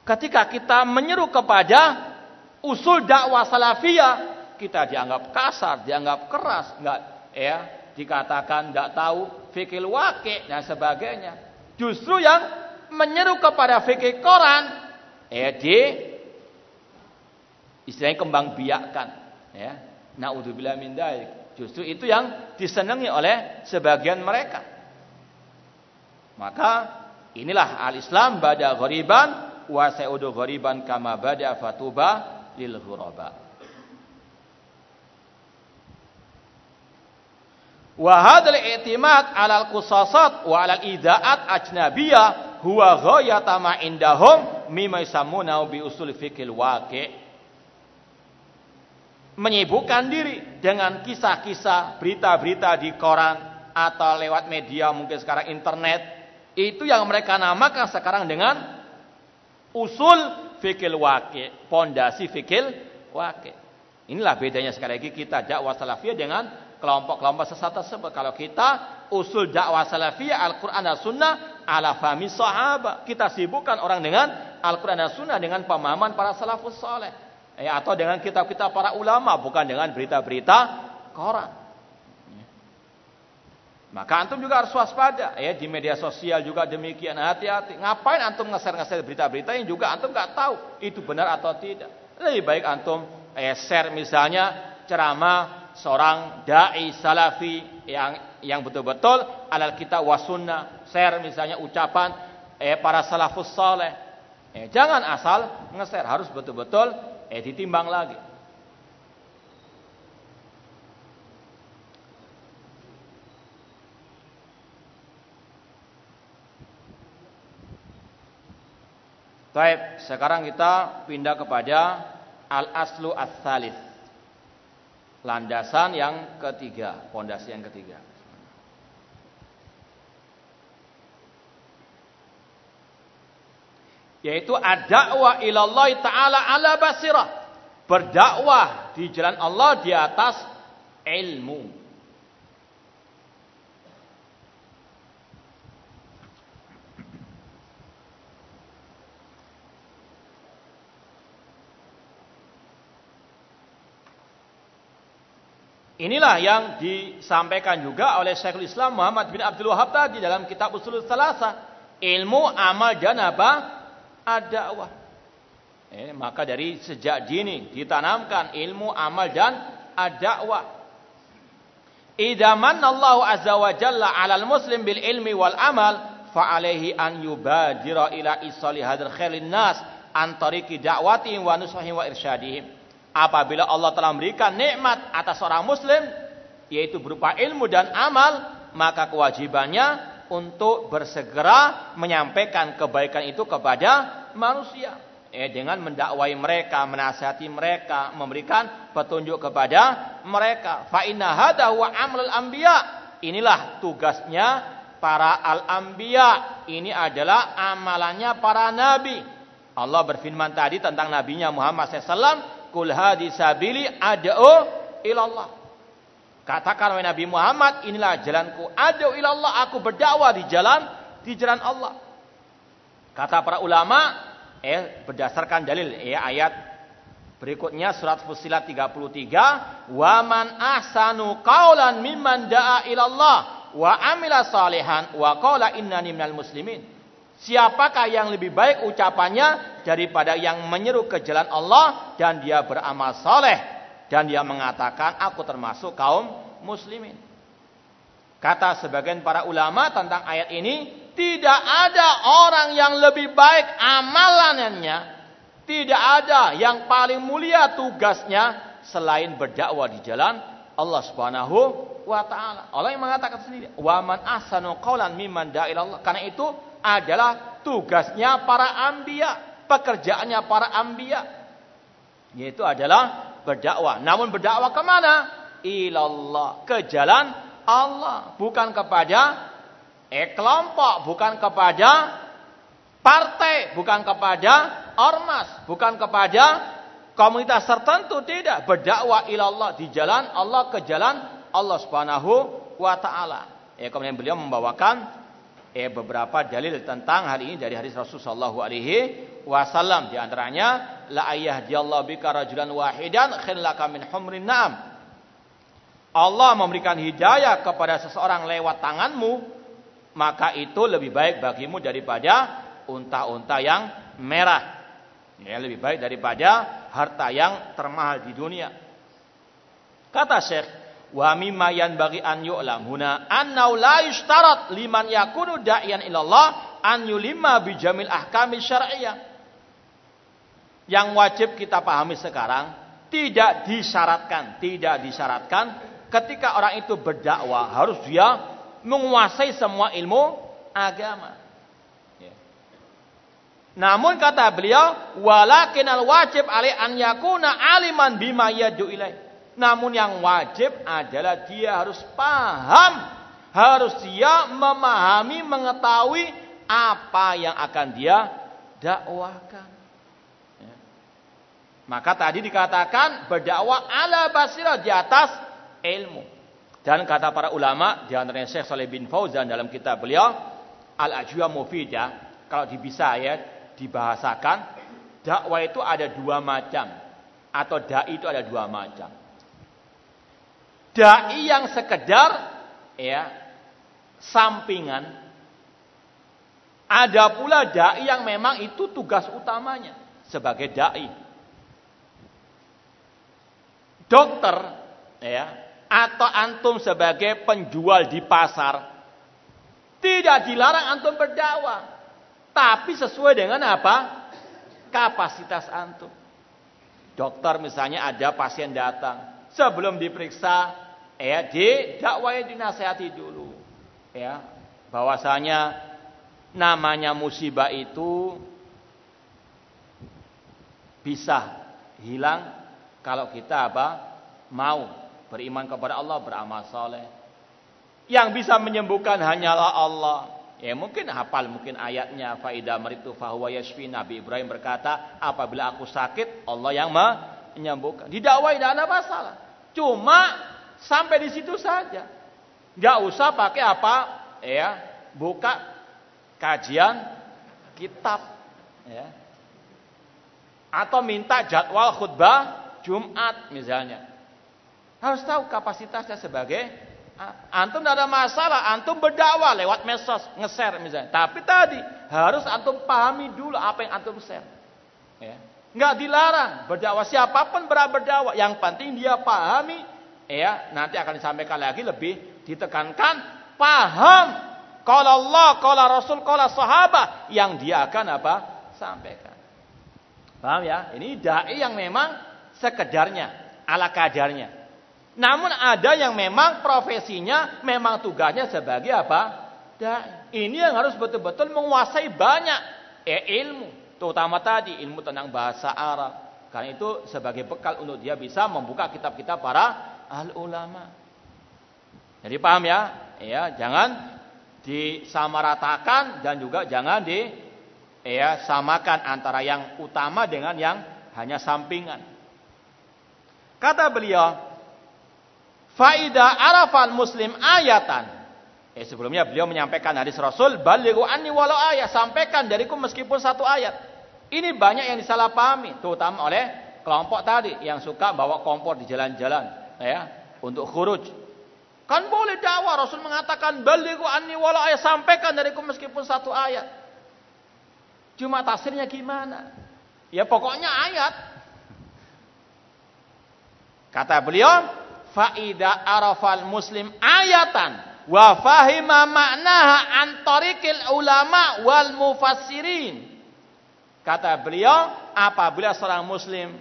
ketika kita menyeru kepada usul dakwah salafiyah kita dianggap kasar dianggap keras enggak ya dikatakan enggak tahu fikih wakil dan sebagainya. Justru yang menyeru kepada fikih Quran ya di istilahnya kembang biakkan ya. Naudzubillah min dalik justru itu yang disenangi oleh sebagian mereka. Maka inilah al-Islam bada ghariban wa sa'udu ghariban kama bada fatuba lil ghuraba. Wa hadzal i'timad 'ala al-qusasat wa 'ala al-ida'at ajnabiyah huwa ghayata ma indahum mimma yusammuna bi usul fikil waqi. Menyibukkan diri dengan kisah-kisah berita-berita di koran atau lewat media mungkin sekarang internet itu yang mereka namakan sekarang dengan usul fikil waqi pondasi fikil waqi inilah bedanya sekali lagi kita dakwah salafiyah dengan kelompok-kelompok sesat tersebut kalau kita usul dakwah salafiyah Al-Quran dan Sunnah ala fahmi sahabat. Kita sibukkan orang dengan Al-Quran dan Sunnah dengan pemahaman para salafus soleh. Ya, atau dengan kitab-kitab para ulama. Bukan dengan berita-berita koran. Maka antum juga harus waspada. Ya, di media sosial juga demikian. Hati-hati. Ngapain antum ngeser-ngeser berita-berita yang juga antum nggak tahu. Itu benar atau tidak. Lebih baik antum eh, share misalnya ceramah seorang dai salafi yang yang betul-betul alal kita wasunnah, share misalnya ucapan eh para salafus saleh. Eh, jangan asal nge-share, harus betul-betul eh ditimbang lagi. Baik, sekarang kita pindah kepada al-aslu as-salis. Landasan yang ketiga, pondasi yang ketiga. Yaitu ad-da'wah ilallah taala ala basirah berdakwah di jalan Allah di atas ilmu Inilah yang disampaikan juga oleh Syekhul Islam Muhammad bin Abdul Wahab tadi dalam kitab Usul Salasa. Ilmu, amal, dan apa? Ad-da'wah. Eh, maka dari sejak dini ditanamkan ilmu, amal dan ad-da'wah. Idza manna Allah azza wa jalla 'alal muslim bil ilmi wal amal fa alaihi an yubadira ila isali hadzal khairin nas an tariqi da'watihim wa nusahihim wa irsyadihim. Apabila Allah telah memberikan nikmat atas seorang muslim yaitu berupa ilmu dan amal, maka kewajibannya untuk bersegera menyampaikan kebaikan itu kepada manusia. Eh, dengan mendakwai mereka, menasihati mereka, memberikan petunjuk kepada mereka. Fa inna hadha wa. Inilah tugasnya para al-anbiya. Ini adalah amalannya para nabi. Allah berfirman tadi tentang nabinya Muhammad SAW. Kul hadi sabili ad'u ilallah. Katakan wahai Nabi Muhammad, inilah jalanku. Adu ilallah, aku berdakwah di jalan di jalan Allah. Kata para ulama, eh berdasarkan dalil eh ayat berikutnya surat Fusilat 33, "Wa man ahsanu qaulan mimman da'a ilallah wa amila salihan wa qala innani minal muslimin." Siapakah yang lebih baik ucapannya daripada yang menyeru ke jalan Allah dan dia beramal soleh dan dia mengatakan aku termasuk kaum muslimin. Kata sebagian para ulama tentang ayat ini, tidak ada orang yang lebih baik amalannya, tidak ada yang paling mulia tugasnya selain berdakwah di jalan Allah Subhanahu wa taala. Allah yang mengatakan sendiri, "Wa man ahsanu qawlan mimman da'ilallah." Karena itu adalah tugasnya para ambia, pekerjaannya para ambia. Yaitu adalah berdakwah. Namun berdakwah ke mana? Ilallah. Ke jalan Allah. Bukan kepada eh kelompok. Bukan kepada partai. Bukan kepada ormas. Bukan kepada komunitas tertentu. Tidak. Berdakwah ilallah. Di jalan Allah ke jalan Allah subhanahu wa ta'ala. Ya, kemudian beliau membawakan eh, beberapa dalil tentang hal ini dari hadis Rasulullah alaihi wasallam. Di antaranya la ayah diallahu bika rajulan wahidan khillaka min humrin na'am. Allah memberikan hidayah kepada seseorang lewat tanganmu maka itu lebih baik bagimu daripada unta-unta yang merah. Ya lebih baik daripada harta yang termahal di dunia. Kata Syekh Wa mimma yanbaghi an yu'lam huna annau la yushtarat liman yakunu da'iyan ilallah an yulimma bi jamil ahkami syar'iyyah. Yang wajib kita pahami sekarang tidak disyaratkan, tidak disyaratkan ketika orang itu berdakwah harus dia menguasai semua ilmu agama. Namun kata beliau, walakin al wajib alai an yakuna aliman bima yadu ilaih. Namun yang wajib adalah dia harus paham, harus dia memahami, mengetahui apa yang akan dia dakwahkan. Ya. Maka tadi dikatakan berdakwah ala basirah di atas ilmu. Dan kata para ulama, di antaranya Syekh Saleh bin Fauzan dalam kitab beliau, Al-Ajwa Mufidah, kalau bisa ya dibahasakan, dakwah itu ada dua macam. Atau da'i itu ada dua macam. Dai yang sekedar ya sampingan. Ada pula dai yang memang itu tugas utamanya sebagai dai. Dokter ya atau antum sebagai penjual di pasar tidak dilarang antum berdakwah, tapi sesuai dengan apa? Kapasitas antum. Dokter misalnya ada pasien datang, sebelum diperiksa ya di dakwah dinasehati dulu. Ya bahwasanya namanya musibah itu bisa hilang kalau kita apa? Mau beriman kepada Allah beramal soleh. Yang bisa menyembuhkan hanyalah Allah. Ya mungkin hafal mungkin ayatnya faidah meritu fahuwa yashfi. Nabi Ibrahim berkata apabila aku sakit Allah yang menyembuhkan didakwai tidak ada masalah cuma Sampai di situ saja. Nggak usah pakai apa? Ya, buka kajian kitab. Ya. Atau minta jadwal khutbah Jumat misalnya. Harus tahu kapasitasnya sebagai antum tidak ada masalah, antum berdakwah lewat medsos, nge-share misalnya. Tapi tadi harus antum pahami dulu apa yang antum share. Ya. Nggak dilarang berdakwah siapa pun berdakwah, yang penting dia pahami ya nanti akan disampaikan lagi lebih ditekankan paham kalau Allah, kalau Rasul, kalau sahabat yang dia akan apa? sampaikan. Paham ya? Ini dai yang memang sekedarnya, ala kadarnya. Namun ada yang memang profesinya, memang tugasnya sebagai apa? Dai. Ini yang harus betul-betul menguasai banyak eh, ilmu, terutama tadi ilmu tentang bahasa Arab. Karena itu sebagai bekal untuk dia bisa membuka kitab-kitab para al ulama. Jadi paham ya? Ya, jangan disamaratakan dan juga jangan di ya samakan antara yang utama dengan yang hanya sampingan. Kata beliau, Faida arafal muslim ayatan. Eh sebelumnya beliau menyampaikan hadis Rasul, balighu anni walau ayat, sampaikan dariku meskipun satu ayat. Ini banyak yang disalahpahami, terutama oleh kelompok tadi yang suka bawa kompor di jalan-jalan, ya, untuk khuruj. Kan boleh dakwah, Rasul mengatakan balighu anni walau ayat, sampaikan dariku meskipun satu ayat. Cuma tafsirnya gimana? Ya pokoknya ayat. Kata beliau, faida arafal muslim ayatan wa fahima maknaha an tariqil ulama wal mufassirin. Kata beliau, apabila seorang muslim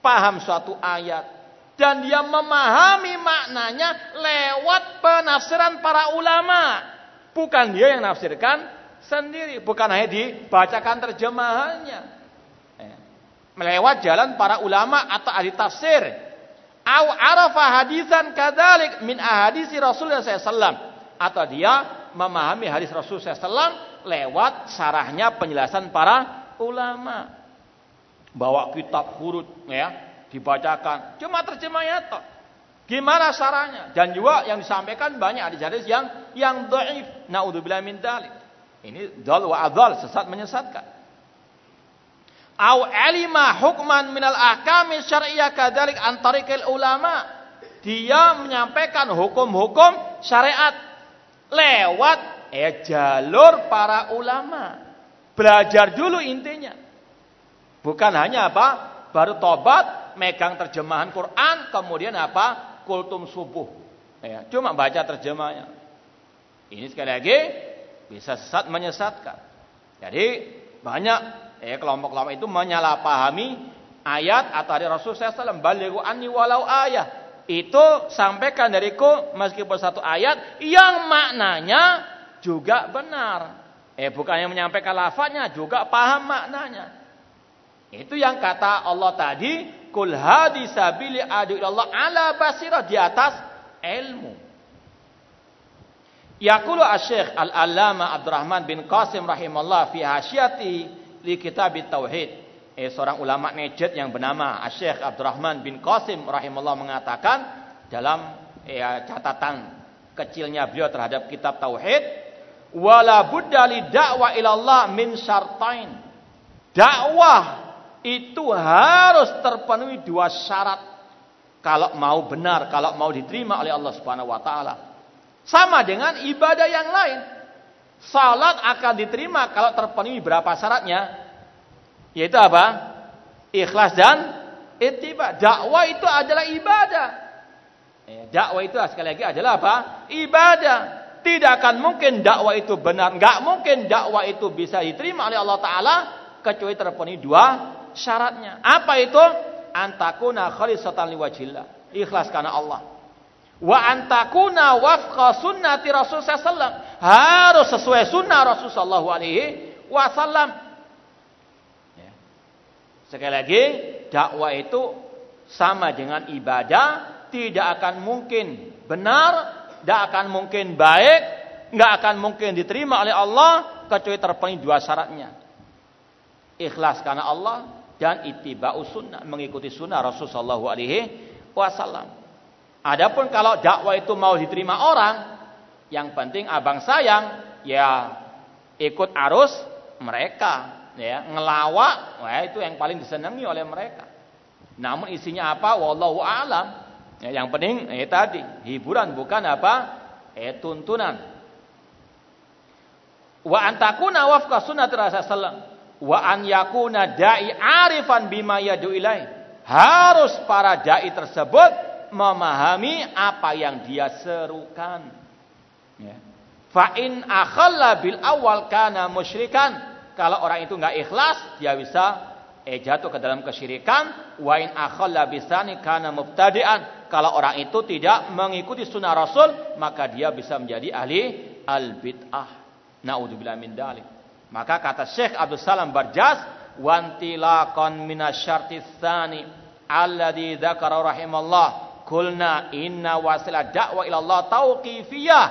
paham suatu ayat dan dia memahami maknanya lewat penafsiran para ulama, bukan dia yang nafsirkan sendiri, bukan hanya dibacakan terjemahannya. Eh, melewat jalan para ulama atau ahli tafsir Au arafa hadisan kadalik min ahadisi Rasulullah SAW. Atau dia memahami hadis Rasulullah SAW lewat sarahnya penjelasan para ulama. Bawa kitab huruf ya, dibacakan. Cuma terjemahnya toh. Gimana sarahnya? Dan juga yang disampaikan banyak hadis-hadis yang yang dhaif. Naudzubillah min dalik. Ini dal wa adal, sesat menyesatkan au alima hukman minal ahkami syariah kadalik antarikil ulama dia menyampaikan hukum-hukum syariat lewat eh jalur para ulama belajar dulu intinya. Bukan hanya apa baru tobat megang terjemahan Quran kemudian apa kultum subuh. Ya cuma baca terjemahnya. Ini sekali lagi bisa sesat menyesatkan. Jadi banyak eh kelompok-kelompok itu menyalahpahami ayat atau dari Rasul SAW balighu anni walau ayat itu sampaikan dariku meskipun satu ayat yang maknanya juga benar eh bukan yang menyampaikan lafaznya juga paham maknanya itu yang kata Allah tadi kul hadi sabili adu Allah ala basirah di atas ilmu Yaqulu Asy-Syaikh Al-Allamah Abdurrahman bin Qasim rahimallah fi hasyati li kitab tauhid. Eh, seorang ulama Najd yang bernama Syekh Abdurrahman bin Qasim rahimahullah mengatakan dalam ya, catatan kecilnya beliau terhadap kitab tauhid wala budda li da'wa ilallah min syartain. Dakwah itu harus terpenuhi dua syarat kalau mau benar, kalau mau diterima oleh Allah Subhanahu wa taala. Sama dengan ibadah yang lain. Salat akan diterima kalau terpenuhi berapa syaratnya? Yaitu apa? Ikhlas dan ittiba. Dakwah itu adalah ibadah. Ya, dakwah itu sekali lagi adalah apa? Ibadah. Tidak akan mungkin dakwah itu benar. Enggak mungkin dakwah itu bisa diterima oleh Allah Ta'ala. Kecuali terpenuhi dua syaratnya. Apa itu? Antakuna khalisatan liwajillah. Ikhlas karena Allah wa antakuna wafqa sunnati Rasul sallallahu harus sesuai sunnah Rasul sallallahu alaihi wasallam. Ya. Sekali lagi, dakwah itu sama dengan ibadah, tidak akan mungkin benar, tidak akan mungkin baik, nggak akan mungkin diterima oleh Allah kecuali terpenuhi dua syaratnya. Ikhlas karena Allah dan ittiba'us sunnah, mengikuti sunnah Rasul sallallahu alaihi wasallam. Adapun kalau dakwah itu mau diterima orang, yang penting abang sayang ya ikut arus mereka, ya ngelawak, wah itu yang paling disenangi oleh mereka. Namun isinya apa? Wallahu alam. Ya, yang penting eh tadi hiburan bukan apa? Eh tuntunan. Wa antakuna wafqa sunnati Rasulullah wa an yakuna dai arifan bima yadu. Harus para dai tersebut memahami apa yang dia serukan. Ya. Fa in akhalla bil awal kana musyrikan. Kalau orang itu nggak ikhlas, dia bisa eh jatuh ke dalam kesyirikan. Wa in akhalla bisani kana mubtadi'an. Kalau orang itu tidak mengikuti sunnah Rasul, maka dia bisa menjadi ahli al bid'ah. Naudzubillah min dalik. Maka kata Syekh Abdul Salam Barjas, wantilaqan minasyartis tsani alladzi dzakara rahimallah Kulna inna wasilah dakwah ila Allah tauqifiyah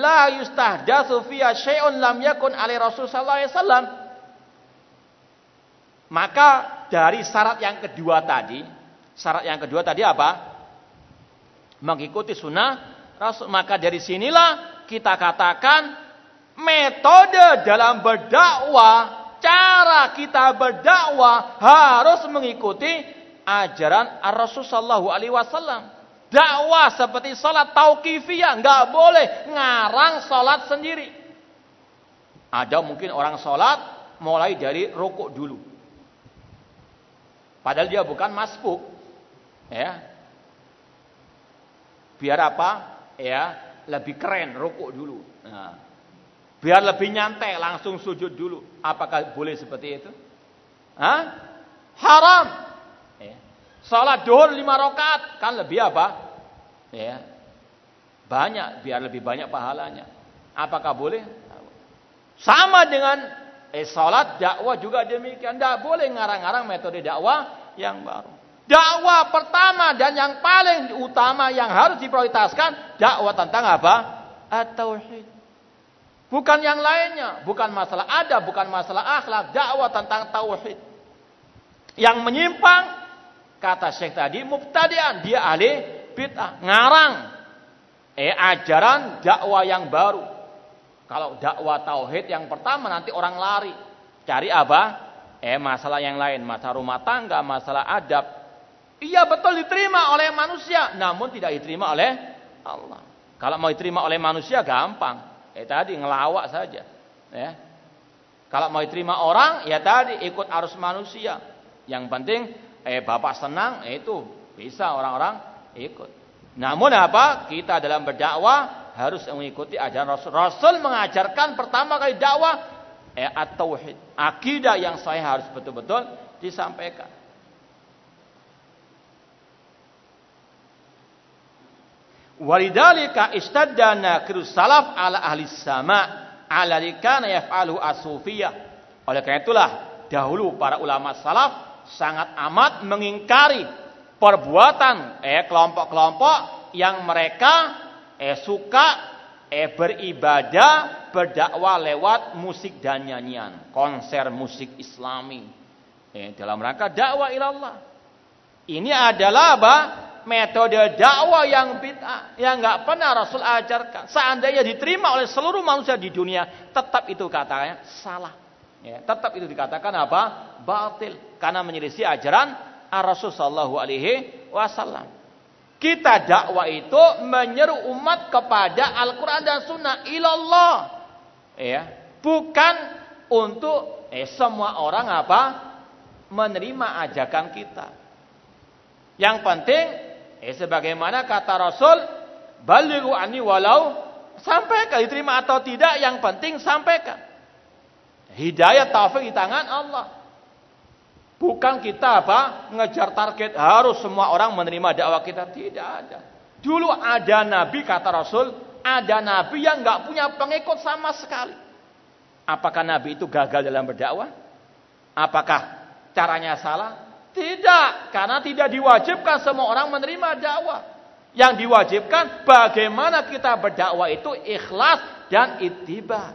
la yustahdatsu fiha syai'un lam yakun ali Rasul sallallahu alaihi wasallam. Maka dari syarat yang kedua tadi, syarat yang kedua tadi apa? Mengikuti sunnah Rasul. Maka dari sinilah kita katakan metode dalam berdakwah, cara kita berdakwah harus mengikuti ajaran Rasul Shallallahu Alaihi Wasallam. Dakwah seperti sholat tauqifiyah nggak boleh ngarang sholat sendiri. Ada mungkin orang sholat mulai dari rokok dulu. Padahal dia bukan masbuk. Ya. Biar apa? Ya, lebih keren rokok dulu. Nah, biar lebih nyantai langsung sujud dulu. Apakah boleh seperti itu? Hah? Haram. Ya. Salat duhur lima rakaat kan lebih apa? Ya. Banyak biar lebih banyak pahalanya. Apakah boleh? Sama dengan eh salat dakwah juga demikian. Tidak boleh ngarang-ngarang metode dakwah yang baru. Dakwah pertama dan yang paling utama yang harus diprioritaskan dakwah tentang apa? At-tauhid. Bukan yang lainnya, bukan masalah ada, bukan masalah akhlak, dakwah tentang tauhid. Yang menyimpang kata Syekh tadi mubtadi'an, dia ahli bid'ah, ngarang eh ajaran dakwah yang baru. Kalau dakwah tauhid yang pertama nanti orang lari. Cari apa? Eh masalah yang lain, masalah rumah tangga, masalah adab. Iya betul diterima oleh manusia, namun tidak diterima oleh Allah. Kalau mau diterima oleh manusia gampang. Eh tadi ngelawak saja. Ya. Kalau mau diterima orang, ya tadi ikut arus manusia. Yang penting eh bapak senang, eh, itu bisa orang-orang ikut. Namun apa? Kita dalam berdakwah harus mengikuti ajaran Rasul. Rasul mengajarkan pertama kali dakwah eh, at-tauhid. Akidah yang saya harus betul-betul disampaikan. Walidalika istadana kirus salaf ala ahli sama ala likana yaf'alu asufiyah. Oleh karena itulah dahulu para ulama salaf sangat amat mengingkari perbuatan eh kelompok-kelompok yang mereka eh suka eh beribadah berdakwah lewat musik dan nyanyian, konser musik Islami. Eh dalam rangka dakwah ilallah. Ini adalah apa? Metode dakwah yang bid'ah yang nggak pernah Rasul ajarkan. Seandainya diterima oleh seluruh manusia di dunia, tetap itu katanya salah. Ya, tetap itu dikatakan apa? Batil karena menyelisih ajaran Rasul Shallallahu Alaihi Wasallam. Kita dakwah itu menyeru umat kepada Al-Quran dan Sunnah ilallah. Ya, bukan untuk eh, semua orang apa menerima ajakan kita. Yang penting, eh, sebagaimana kata Rasul, baliru ani walau sampaikan diterima atau tidak, yang penting sampaikan. Hidayah taufik di tangan Allah. Bukan kita apa? Ngejar target harus semua orang menerima dakwah kita. Tidak ada. Dulu ada nabi kata Rasul, ada nabi yang nggak punya pengikut sama sekali. Apakah nabi itu gagal dalam berdakwah? Apakah caranya salah? Tidak, karena tidak diwajibkan semua orang menerima dakwah. Yang diwajibkan bagaimana kita berdakwah itu ikhlas dan ittiba.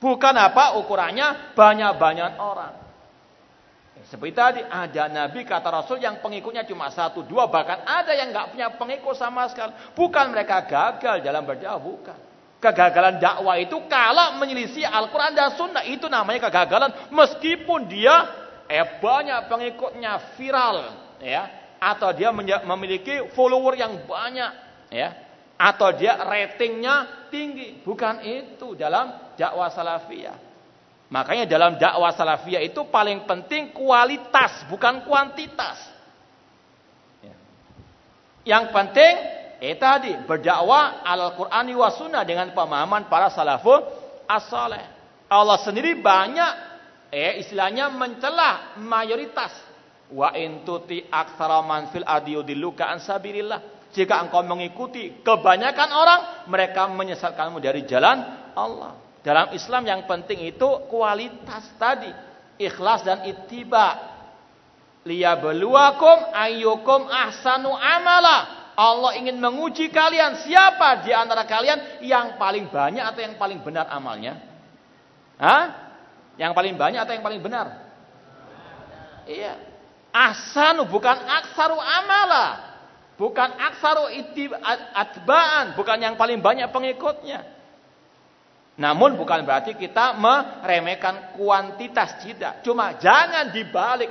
Bukan apa ukurannya banyak-banyak orang. Seperti tadi ada nabi kata Rasul yang pengikutnya cuma satu dua bahkan ada yang nggak punya pengikut sama sekali. Bukan mereka gagal dalam berdakwah bukan. Kegagalan dakwah itu kalau menyelisih Al-Quran dan Sunnah itu namanya kegagalan meskipun dia eh banyak pengikutnya viral ya atau dia memiliki follower yang banyak ya atau dia ratingnya tinggi bukan itu dalam dakwah salafiyah. Makanya dalam dakwah salafiyah itu paling penting kualitas, bukan kuantitas. Ya. Yang penting, eh tadi berdakwah al-Qur'ani wa sunnah dengan pemahaman para salafun as-saleh. Allah sendiri banyak eh istilahnya mencela mayoritas. Wa intuti aksara man fil adiyudilluka an Jika engkau mengikuti kebanyakan orang, mereka menyesatkanmu dari jalan Allah. Dalam Islam yang penting itu kualitas tadi, ikhlas dan ittiba. Liyabluwakum ayyukum ahsanu amala. Allah ingin menguji kalian siapa di antara kalian yang paling banyak atau yang paling benar amalnya? Hah? Yang paling banyak atau yang paling benar? Iya. Ahsanu bukan aksaru amala. Bukan aksaru atba'an, bukan yang paling banyak pengikutnya. Namun bukan berarti kita meremehkan kuantitas tidak. Cuma jangan dibalik.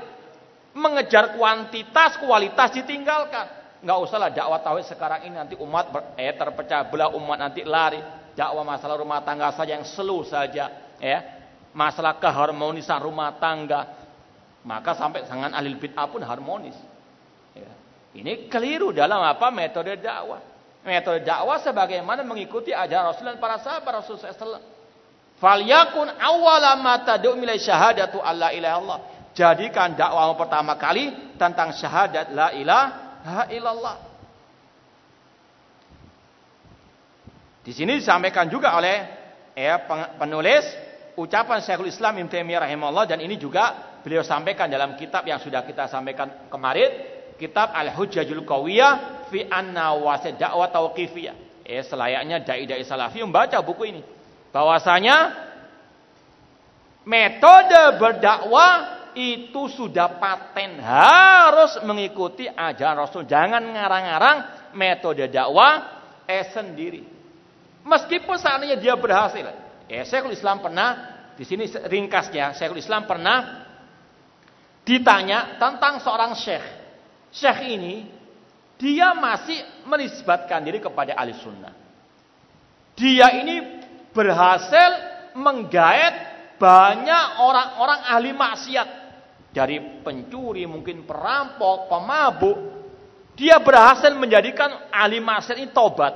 Mengejar kuantitas, kualitas ditinggalkan. Nggak usahlah dakwah tauhid sekarang ini nanti umat ber, eh, terpecah belah umat nanti lari. Dakwah masalah rumah tangga saja yang selu saja. Ya. Masalah keharmonisan rumah tangga. Maka sampai dengan ahli bid'ah pun harmonis. Ya. Ini keliru dalam apa metode dakwah. Metode dakwah sebagaimana mengikuti ajaran Rasul dan para sahabat Rasul SAW. Falyakun awwala ma tad'u ila syahadatu alla ilaha illallah. Jadikan dakwah pertama kali tentang syahadat la ilaha illallah. Di sini disampaikan juga oleh ya, penulis ucapan Syekhul Islam Ibnu Taimiyah rahimahullah dan ini juga beliau sampaikan dalam kitab yang sudah kita sampaikan kemarin, kitab Al-Hujjajul Qawiyah fi anna wasid dakwah tauqifiyah. Eh selayaknya dai-dai salafi membaca buku ini. Bahwasanya metode berdakwah itu sudah paten harus mengikuti ajaran Rasul. Jangan ngarang-ngarang metode dakwah eh sendiri. Meskipun seandainya dia berhasil. Eh Syekhul Islam pernah di sini ringkasnya Syekhul Islam pernah ditanya tentang seorang syekh. Syekh ini dia masih menisbatkan diri kepada ahli sunnah. Dia ini berhasil menggait banyak orang-orang ahli maksiat dari pencuri, mungkin perampok, pemabuk, dia berhasil menjadikan ahli maksiat ini tobat.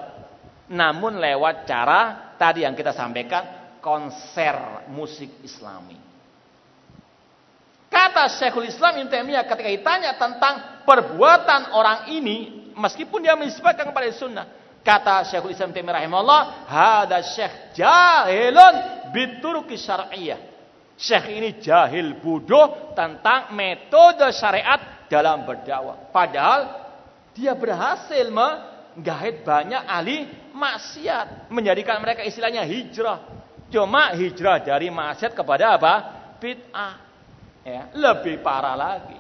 Namun lewat cara tadi yang kita sampaikan, konser musik islami. Kata Syekhul Islam Ibn Taimiyah ketika ditanya tentang perbuatan orang ini, meskipun dia menisbatkan kepada sunnah, kata Syekhul Islam Ibn Taimiyah rahimahullah, hada syekh jahilun bituruki syar'iyah Syekh ini jahil bodoh tentang metode syariat dalam berdakwah. Padahal dia berhasil menggait banyak ahli maksiat. Menjadikan mereka istilahnya hijrah. Cuma hijrah dari maksiat kepada apa? Bid'ah. Ya, lebih parah lagi.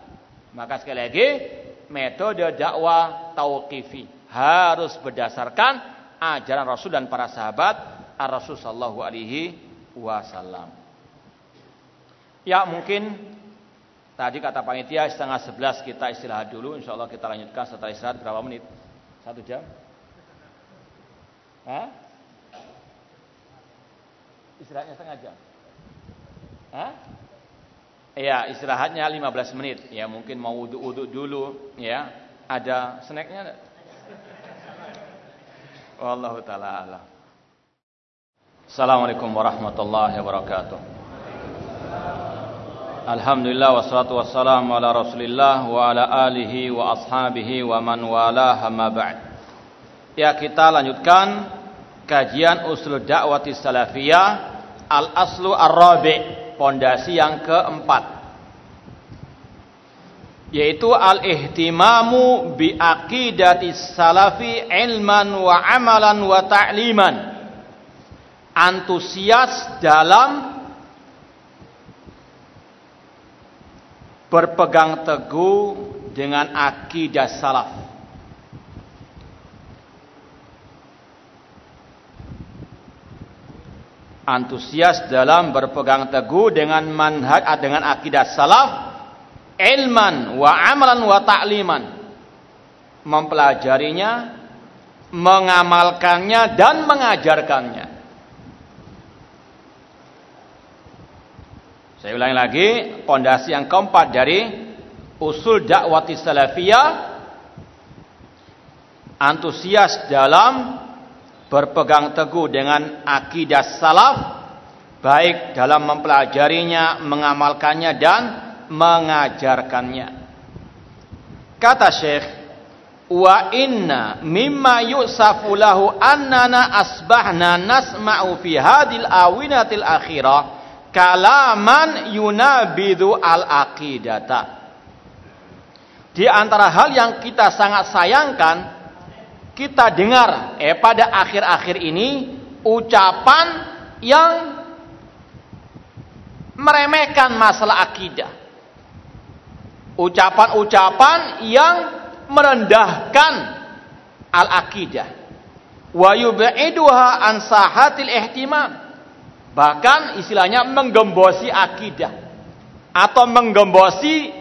Maka sekali lagi, metode dakwah tauqifi harus berdasarkan ajaran Rasul dan para sahabat Ar-Rasul sallallahu alaihi wasallam. Ya mungkin tadi kata panitia setengah sebelas kita istirahat dulu. Insya Allah kita lanjutkan setelah istirahat berapa menit? Satu jam? Hah? Istirahatnya setengah jam? Hah? Ya istirahatnya 15 menit. Ya mungkin mau wudhu-wudhu dulu. Ya ada snacknya Wallahu taala Assalamualaikum warahmatullahi wabarakatuh. Alhamdulillah wassalatu wassalamu ala Rasulillah wa ala alihi wa ashabihi wa man wala hamma ba'd. Ya, kita lanjutkan kajian usul dakwati salafiyah al aslu ar-rabi, pondasi yang keempat. Yaitu al-ihtimamu bi aqidati salafi ilman wa amalan wa ta'liman. Antusias dalam berpegang teguh dengan akidah salaf. Antusias dalam berpegang teguh dengan manhaj dengan akidah salaf, ilman wa amalan wa ta'liman. Mempelajarinya, mengamalkannya dan mengajarkannya. Saya ulangi lagi, pondasi yang keempat dari usul dakwati salafiyah antusias dalam berpegang teguh dengan akidah salaf baik dalam mempelajarinya, mengamalkannya dan mengajarkannya. Kata Syekh, "Wa inna mimma yusafu lahu annana asbahna nasma'u fi hadil awinatil akhirah kalaman yunabidu al aqidata. Di antara hal yang kita sangat sayangkan, kita dengar eh pada akhir-akhir ini ucapan yang meremehkan masalah akidah. Ucapan-ucapan yang merendahkan al-aqidah wa yub'iduha an sahatil ihtimam. Bahkan istilahnya menggembosi akidah atau menggembosi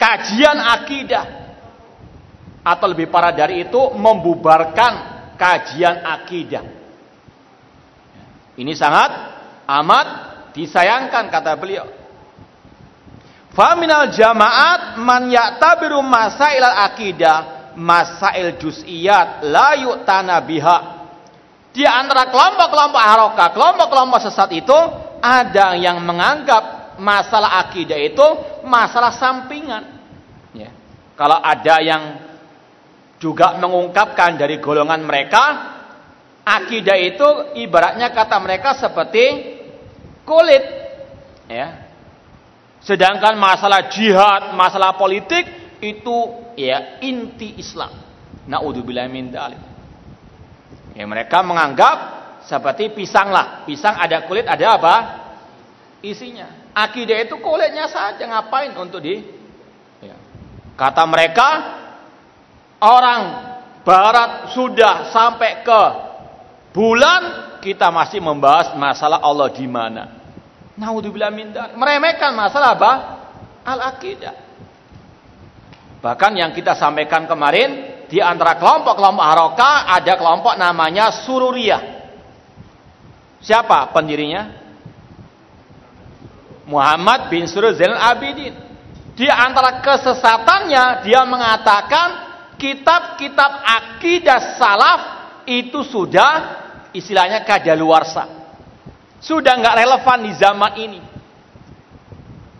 kajian akidah atau lebih parah dari itu membubarkan kajian akidah. Ini sangat amat disayangkan kata beliau. Faminal jamaat man ya'tabiru masail akidah masail juz'iyat la yu'tana biha. Di antara kelompok-kelompok haroka, kelompok-kelompok sesat itu ada yang menganggap masalah akidah itu masalah sampingan. Ya. Kalau ada yang juga mengungkapkan dari golongan mereka, akidah itu ibaratnya kata mereka seperti kulit. Ya. Sedangkan masalah jihad, masalah politik itu ya inti Islam. Naudzubillah min dzalik. Ya mereka menganggap seperti pisang lah. Pisang ada kulit, ada apa? Isinya. Akidah itu kulitnya saja ngapain untuk di ya. Kata mereka orang barat sudah sampai ke bulan kita masih membahas masalah Allah di mana. Naudzubillah min. Meremehkan masalah apa? Al-aqidah. Bahkan yang kita sampaikan kemarin di antara kelompok-kelompok haroka ada kelompok namanya Sururiyah. Siapa pendirinya? Muhammad bin Surur Abidin. Di antara kesesatannya dia mengatakan kitab-kitab akidah salaf itu sudah istilahnya kadaluarsa. Sudah nggak relevan di zaman ini.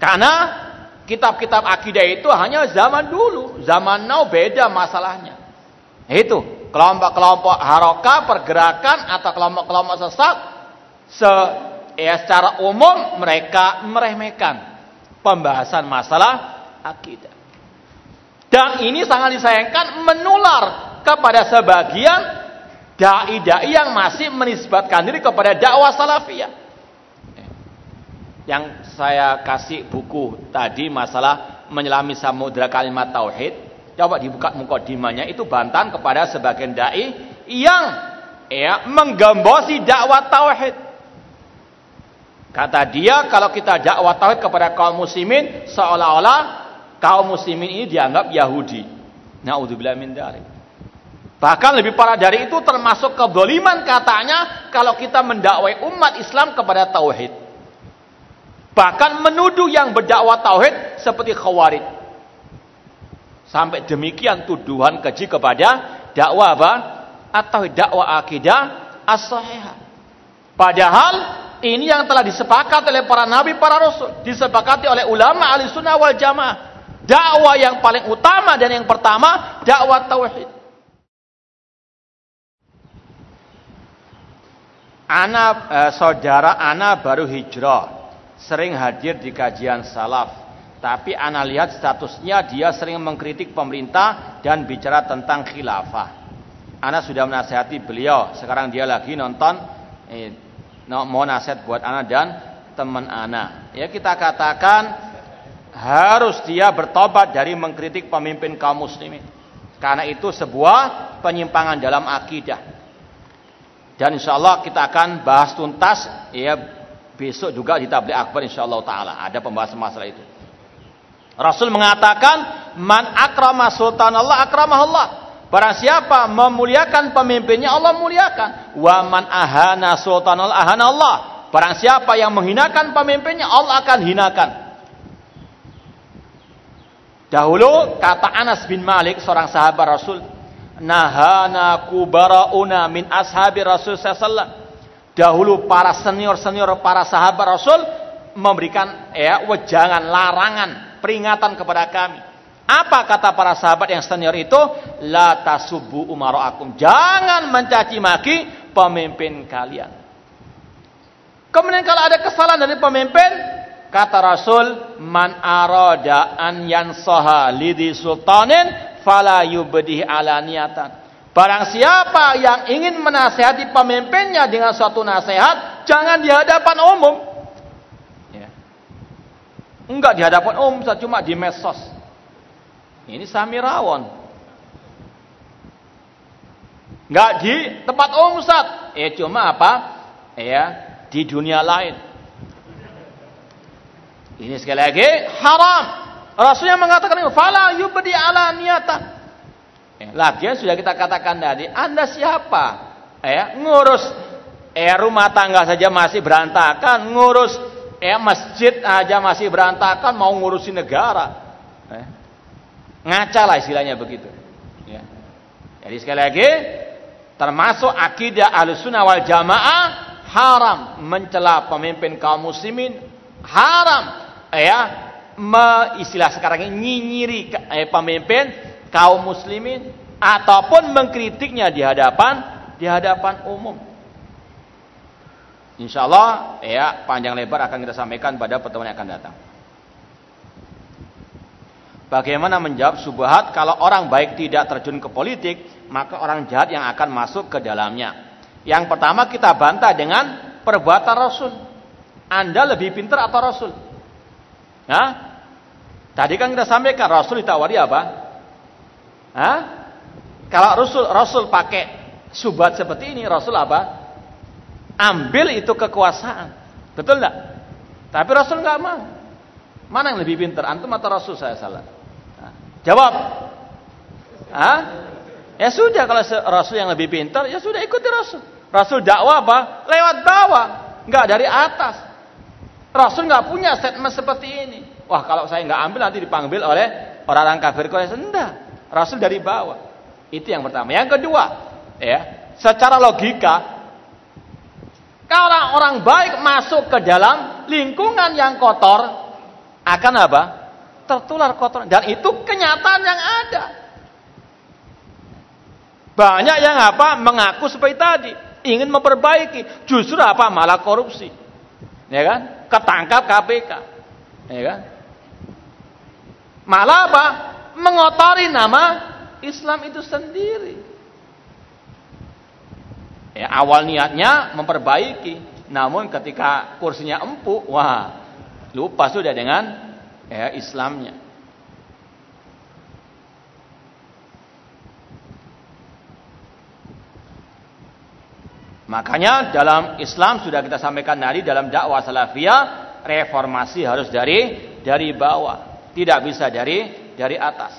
Karena kitab-kitab akidah itu hanya zaman dulu, zaman now beda masalahnya. Itu kelompok-kelompok haroka, pergerakan atau kelompok-kelompok sesat se ya secara umum mereka meremehkan pembahasan masalah akidah. Dan ini sangat disayangkan menular kepada sebagian dai-dai yang masih menisbatkan diri kepada dakwah salafiyah. Yang saya kasih buku tadi masalah menyelami samudra kalimat tauhid coba dibuka mukodimanya itu bantahan kepada sebagian dai yang ya menggembosi dakwah tauhid. Kata dia kalau kita dakwah tauhid kepada kaum muslimin seolah-olah kaum muslimin ini dianggap Yahudi naudzubillah min dzalik Bahkan lebih parah dari itu termasuk kedoliman katanya kalau kita mendakwai umat Islam kepada tauhid. Bahkan menuduh yang berdakwah tauhid seperti khawarij. Sampai demikian tuduhan keji kepada dakwah apa? Atau dakwah akidah as-sahihah. Padahal ini yang telah disepakati oleh para nabi, para rasul. Disepakati oleh ulama ahli sunnah wal jamaah. Dakwah yang paling utama dan yang pertama dakwah tauhid. Anak eh, saudara anak baru hijrah sering hadir di kajian salaf. Tapi ana lihat statusnya dia sering mengkritik pemerintah dan bicara tentang khilafah. Ana sudah menasihati beliau. Sekarang dia lagi nonton eh, mau nasihat buat ana dan teman ana. Ya kita katakan harus dia bertobat dari mengkritik pemimpin kaum muslimin. Karena itu sebuah penyimpangan dalam akidah. Dan insya Allah kita akan bahas tuntas ya Besok juga di tablik akbar insyaallah taala ada pembahasan masalah itu. Rasul mengatakan, "Man akrama sultan Allah akramah Allah." Barang siapa memuliakan pemimpinnya Allah muliakan. Wa man ahana sultan Allah ahana Allah. Barang siapa yang menghinakan pemimpinnya Allah akan hinakan. Dahulu kata Anas bin Malik seorang sahabat Rasul, "Nahana kubarauna min ashabi Rasul sallallahu Dahulu para senior-senior para sahabat Rasul memberikan ya wejangan, larangan, peringatan kepada kami. Apa kata para sahabat yang senior itu? La tasubu umara'akum. Jangan mencaci maki pemimpin kalian. Kemudian kalau ada kesalahan dari pemimpin, kata Rasul, man arada an yansaha lidi sultanin fala yubdih ala niatan. Barang siapa yang ingin menasehati pemimpinnya dengan suatu nasihat, jangan di hadapan umum. Ya. Enggak di hadapan umum, cuma di medsos. Ini Samirawon. Enggak di tempat umum Ustaz. Eh cuma apa? Ya, di dunia lain. Ini sekali lagi haram. Rasulnya mengatakan fala yubdi ala niyata. Eh, lagian sudah kita katakan tadi, Anda siapa? Eh, ngurus eh rumah tangga saja masih berantakan, ngurus eh masjid aja masih berantakan, mau ngurusin negara. Eh, ngaca lah istilahnya begitu. Ya. Jadi sekali lagi, termasuk akidah al-sunnah wal jamaah haram mencela pemimpin kaum muslimin, haram ya me, istilah sekarang ini nyinyiri eh, pemimpin kaum muslimin ataupun mengkritiknya di hadapan di hadapan umum. Insya Allah ya panjang lebar akan kita sampaikan pada pertemuan yang akan datang. Bagaimana menjawab subhat kalau orang baik tidak terjun ke politik, maka orang jahat yang akan masuk ke dalamnya. Yang pertama kita bantah dengan perbuatan Rasul. Anda lebih pintar atau Rasul? Hah? Tadi kan kita sampaikan Rasul ditawari apa? Hah? Kalau Rasul Rasul pakai subat seperti ini, Rasul apa? Ambil itu kekuasaan. Betul enggak? Tapi Rasul enggak mau. Mana yang lebih pintar? Antum atau Rasul saya salah? Hah? Jawab. Hah? Ya sudah kalau Rasul yang lebih pintar, ya sudah ikuti Rasul. Rasul dakwah apa? Lewat bawah, enggak dari atas. Rasul nggak punya statement seperti ini. Wah kalau saya nggak ambil nanti dipanggil oleh orang-orang kafir Quraisy. Enggak. Rasul dari bawah. Itu yang pertama. Yang kedua, ya, secara logika, kalau orang baik masuk ke dalam lingkungan yang kotor, akan apa? Tertular kotor. Dan itu kenyataan yang ada. Banyak yang apa? Mengaku seperti tadi, ingin memperbaiki, justru apa? Malah korupsi. Ya kan? Ketangkap KPK. Ya kan? Malah apa? Mengotori nama Islam itu sendiri. Ya, awal niatnya memperbaiki, namun ketika kursinya empuk, wah, lupa sudah dengan ya, Islamnya. Makanya dalam Islam sudah kita sampaikan tadi dalam dakwah salafiyah reformasi harus dari dari bawah, tidak bisa dari dari atas.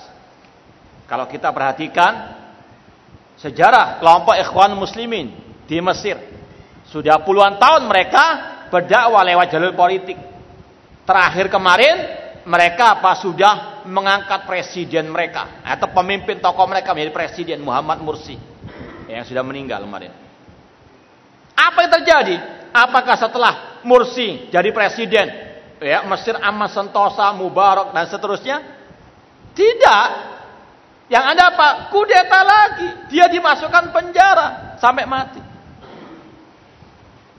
Kalau kita perhatikan sejarah kelompok ikhwan muslimin di Mesir, sudah puluhan tahun mereka berdakwah lewat jalur politik. Terakhir kemarin mereka apa sudah mengangkat presiden mereka atau pemimpin tokoh mereka menjadi presiden Muhammad Mursi yang sudah meninggal kemarin. Apa yang terjadi? Apakah setelah Mursi jadi presiden, ya Mesir aman sentosa, Mubarak dan seterusnya? Tidak. Yang ada apa? Kudeta lagi. Dia dimasukkan penjara sampai mati.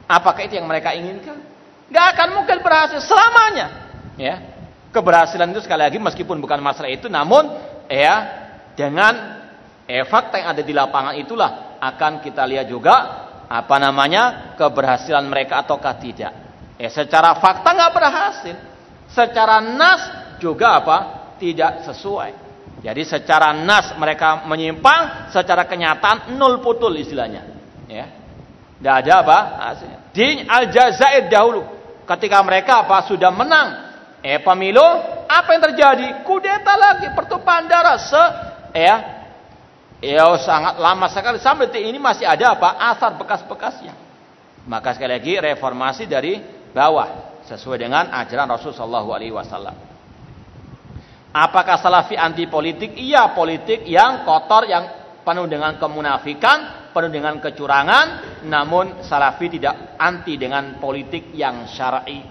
Apakah itu yang mereka inginkan? Gak akan mungkin berhasil selamanya. Ya, keberhasilan itu sekali lagi meskipun bukan masalah itu, namun ya dengan fakta yang ada di lapangan itulah akan kita lihat juga apa namanya keberhasilan mereka ataukah tidak. Ya secara fakta nggak berhasil, secara nas juga apa tidak sesuai. Jadi secara nas mereka menyimpang, secara kenyataan nol putul istilahnya. Ya, tidak ada apa. Di Aljazair dahulu, ketika mereka apa sudah menang eh pemilu, apa yang terjadi? Kudeta lagi, pertumpahan darah se ya Ya sangat lama sekali sampai detik ini masih ada apa asar bekas-bekasnya. Maka sekali lagi reformasi dari bawah sesuai dengan ajaran Rasul Shallallahu Alaihi Wasallam. Apakah salafi anti politik? Iya politik yang kotor, yang penuh dengan kemunafikan, penuh dengan kecurangan. Namun salafi tidak anti dengan politik yang syar'i.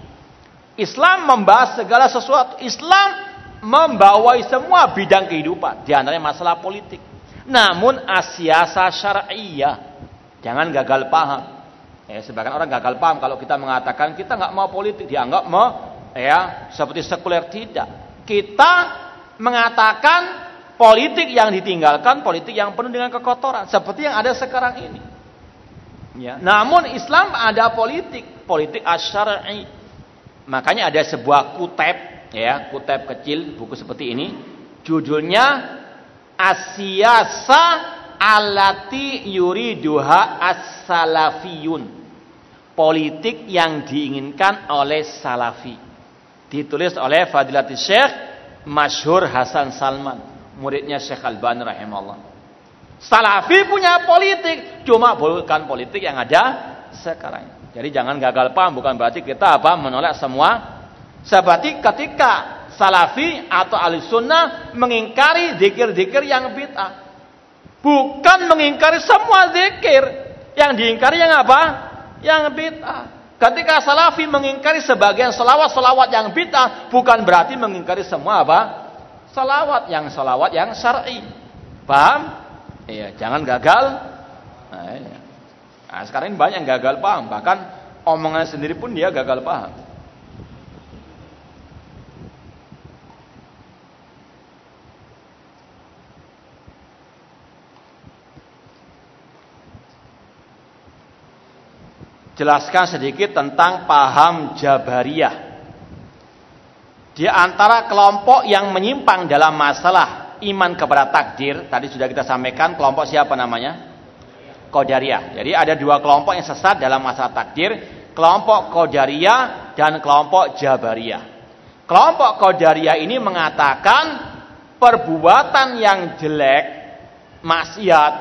Islam membahas segala sesuatu. Islam membawai semua bidang kehidupan. Di antaranya masalah politik. Namun asyasa syar'iyah. Jangan gagal paham. Ya, sebagian orang gagal paham kalau kita mengatakan kita nggak mau politik dianggap mau ya seperti sekuler tidak. Kita mengatakan politik yang ditinggalkan politik yang penuh dengan kekotoran seperti yang ada sekarang ini. Ya. Namun Islam ada politik, politik asyari. Makanya ada sebuah kutep ya, kutep kecil buku seperti ini judulnya Asyasa alati yuriduha as-salafiyun. Politik yang diinginkan oleh salafi. Ditulis oleh Fadilatul Syekh Masyhur Hasan Salman, muridnya Syekh Albani rahimahullah. Salafi punya politik, cuma bukan politik yang ada sekarang. Jadi jangan gagal paham, bukan berarti kita apa menolak semua. Seperti ketika salafi atau ahli sunnah mengingkari zikir-zikir yang bid'ah. Bukan mengingkari semua zikir. Yang diingkari yang apa? Yang bid'ah. Ketika salafi mengingkari sebagian selawat-selawat yang bid'ah, bukan berarti mengingkari semua apa? Selawat yang selawat yang syar'i. Paham? Iya, jangan gagal. Nah, iya. nah, sekarang ini banyak yang gagal paham, bahkan omongan sendiri pun dia gagal paham. Jelaskan sedikit tentang paham Jabariyah. Di antara kelompok yang menyimpang dalam masalah iman kepada takdir, tadi sudah kita sampaikan kelompok siapa namanya? Qadariyah. Jadi ada dua kelompok yang sesat dalam masalah takdir, kelompok Qadariyah dan kelompok Jabariyah. Kelompok Qadariyah ini mengatakan perbuatan yang jelek, maksiat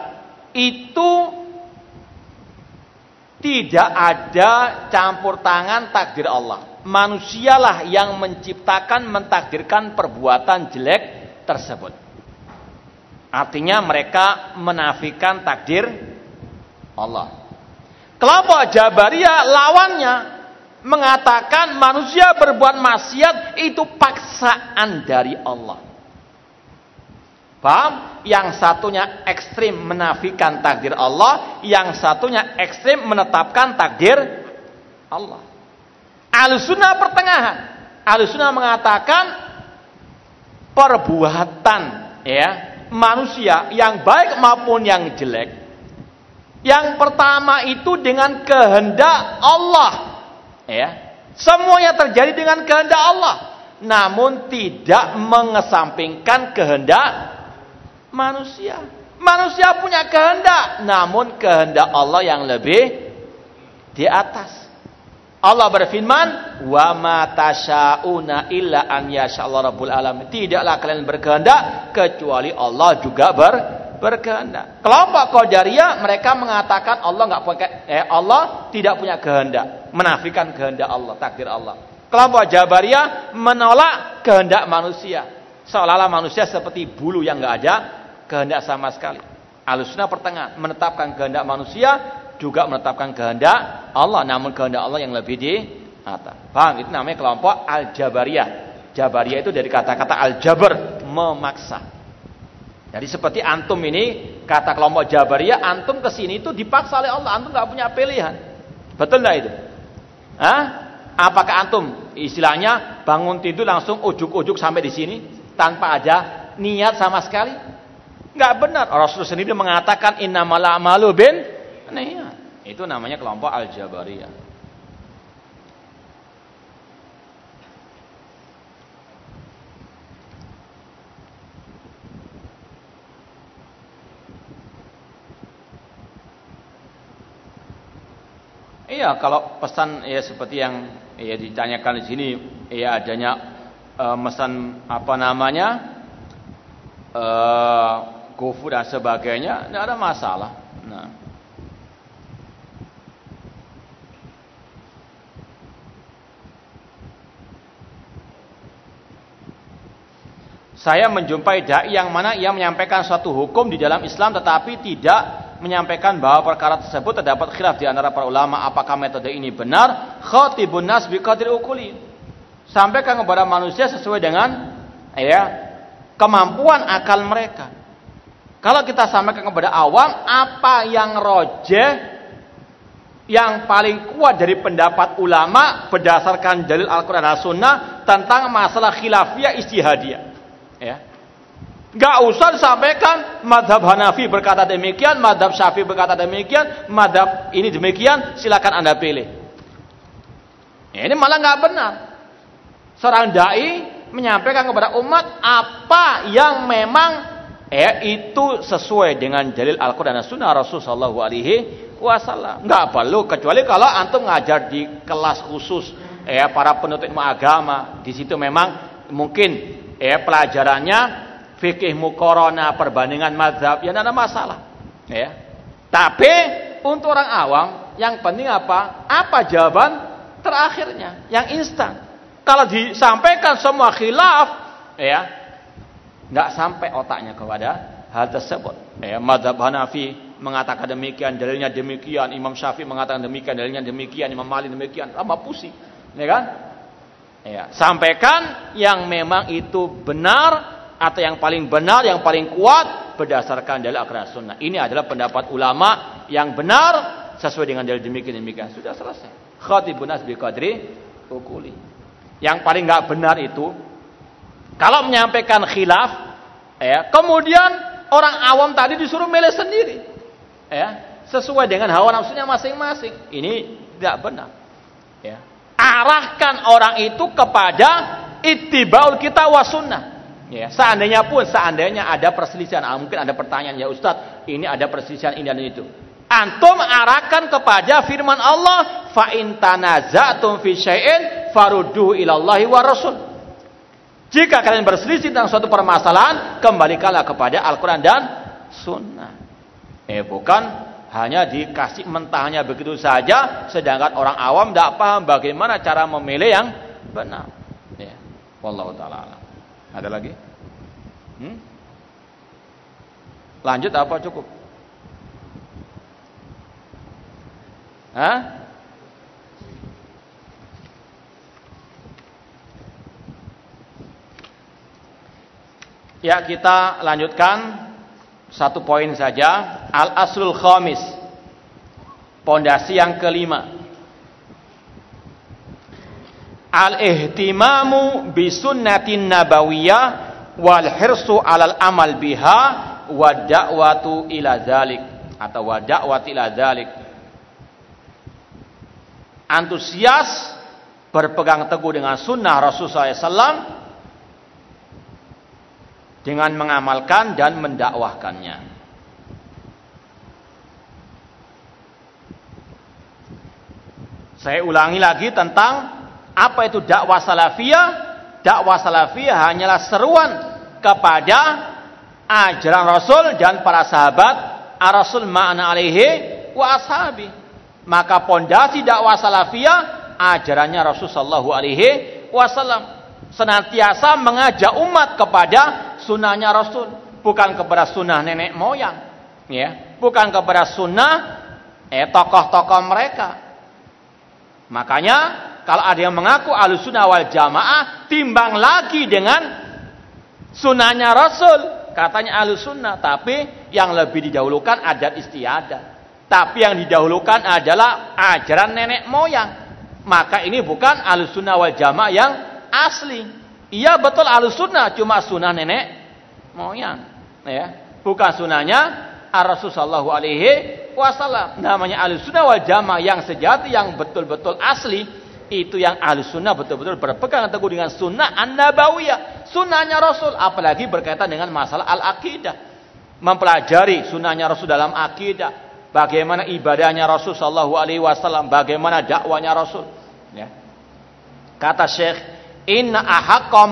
itu tidak ada campur tangan takdir Allah. Manusialah yang menciptakan, mentakdirkan perbuatan jelek tersebut. Artinya mereka menafikan takdir Allah. Kelompok Jabariyah lawannya mengatakan manusia berbuat maksiat itu paksaan dari Allah. Paham? Yang satunya ekstrim menafikan takdir Allah, yang satunya ekstrim menetapkan takdir Allah. Alusuna pertengahan. Alusuna mengatakan perbuatan ya manusia yang baik maupun yang jelek. Yang pertama itu dengan kehendak Allah. Ya. Semuanya terjadi dengan kehendak Allah. Namun tidak mengesampingkan kehendak manusia. Manusia punya kehendak, namun kehendak Allah yang lebih di atas. Allah berfirman, "Wa ma tasyauna illa an yashallah rabbul alamin." Tidaklah kalian berkehendak kecuali Allah juga ber berkehendak. Kelompok Qadariyah mereka mengatakan Allah nggak punya eh, Allah tidak punya kehendak, menafikan kehendak Allah, takdir Allah. Kelompok Jabariyah menolak kehendak manusia. Seolah-olah manusia seperti bulu yang nggak ada kehendak sama sekali. Alusna pertengahan menetapkan kehendak manusia juga menetapkan kehendak Allah namun kehendak Allah yang lebih di atas. Paham? Itu namanya kelompok Al-Jabariyah. Jabariyah itu dari kata-kata al-jabr, memaksa. Jadi seperti antum ini kata kelompok Jabariyah, antum ke sini itu dipaksa oleh Allah, antum nggak punya pilihan. Betul nggak itu? Hah? Apakah antum istilahnya bangun tidur langsung ujuk-ujuk sampai di sini tanpa ada niat sama sekali? Enggak benar. Rasul sendiri mengatakan innamal a'malu bin niat. Itu namanya kelompok Al-Jabariyah. Iya, kalau pesan ya seperti yang ya ditanyakan di sini, ya adanya e, mesan apa namanya? E, kufur dan sebagainya, tidak ada masalah. Nah. Saya menjumpai dai yang mana ia menyampaikan suatu hukum di dalam Islam tetapi tidak menyampaikan bahwa perkara tersebut terdapat khilaf di antara para ulama apakah metode ini benar khatibun nas biqadri ukuli sampaikan kepada manusia sesuai dengan ya kemampuan akal mereka kalau kita sampaikan kepada awam, apa yang rojeh yang paling kuat dari pendapat ulama berdasarkan dalil Al-Quran dan Sunnah tentang masalah khilafiyah istihadiyah. Ya. Gak usah disampaikan madhab Hanafi berkata demikian, madhab Syafi'i berkata demikian, madhab ini demikian, silakan anda pilih. Ya, ini malah nggak benar. Seorang dai menyampaikan kepada umat apa yang memang ya itu sesuai dengan dalil Al-Qur'an dan Sunnah Rasul sallallahu alaihi wasallam. Enggak perlu kecuali kalau antum ngajar di kelas khusus ya para penuntut agama. Di situ memang mungkin ya pelajarannya fikih mukorona perbandingan mazhab ya tidak ada masalah. Ya. Tapi untuk orang awam yang penting apa? Apa jawaban terakhirnya yang instan. Kalau disampaikan semua khilaf ya nggak sampai otaknya kepada hal tersebut. Ya, Madhab Hanafi mengatakan demikian, dalilnya demikian, Imam Syafi'i mengatakan demikian, dalilnya demikian, Imam Malik demikian, tambah pusing, ya kan? Ya, sampaikan yang memang itu benar atau yang paling benar, yang paling kuat berdasarkan dalil akhirat sunnah. Ini adalah pendapat ulama yang benar sesuai dengan dalil demikian demikian. Sudah selesai. Khatibun asbi qadri ukuli. Yang paling nggak benar itu kalau menyampaikan khilaf, ya, kemudian orang awam tadi disuruh milih sendiri. Ya, sesuai dengan hawa nafsunya masing-masing. Ini tidak benar. Ya. Arahkan orang itu kepada ittibaul kita wasunnah. Ya, seandainya pun seandainya ada perselisihan, ah, mungkin ada pertanyaan ya Ustadz, ini ada perselisihan ini dan itu. Antum arahkan kepada firman Allah, fa in tanazatum fi syai'in farudduhu ilallahi wa rasul. Jika kalian berselisih tentang suatu permasalahan, kembalikanlah kepada Al-Quran dan Sunnah. Eh bukan hanya dikasih mentahnya begitu saja, sedangkan orang awam tidak paham bagaimana cara memilih yang benar. Ya. Wallahu taala Ada lagi? Hmm? Lanjut apa cukup? Hah? Ya kita lanjutkan satu poin saja. Al aslul khamis pondasi yang kelima. Al ihtimamu bi sunnatin nabawiyah wal hirsu alal amal biha wa da'watu ila zalik atau wa da'wati ila zalik antusias berpegang teguh dengan sunnah Rasulullah SAW dengan mengamalkan dan mendakwahkannya. Saya ulangi lagi tentang apa itu dakwah salafiyah. Dakwah salafiyah hanyalah seruan kepada ajaran Rasul dan para sahabat Ar-Rasul ma'ana alaihi wa ashabi. Maka pondasi dakwah salafiyah ajarannya Rasul sallallahu alaihi wasallam senantiasa mengajak umat kepada sunnahnya Rasul, bukan kepada sunnah nenek moyang, ya, bukan kepada sunnah eh tokoh-tokoh mereka. Makanya kalau ada yang mengaku alusunah wal jamaah, timbang lagi dengan sunnahnya Rasul, katanya alusunah, tapi yang lebih didahulukan adat istiadat. Tapi yang didahulukan adalah ajaran nenek moyang. Maka ini bukan alusunah wal jamaah yang asli. Iya betul alus sunnah, cuma sunnah nenek moyang. Ya. Bukan sunnahnya Rasulullah alaihi wasallam. Namanya alus sunnah wal jamaah yang sejati, yang betul-betul asli. Itu yang alus sunnah betul-betul berpegang teguh dengan sunnah an-nabawiyah. Sunnahnya Rasul. Apalagi berkaitan dengan masalah al-aqidah. Mempelajari sunnahnya Rasul dalam akidah. Bagaimana ibadahnya Rasul sallallahu alaihi wasallam, bagaimana dakwanya Rasul. Ya. Kata Syekh Inna ahaqqa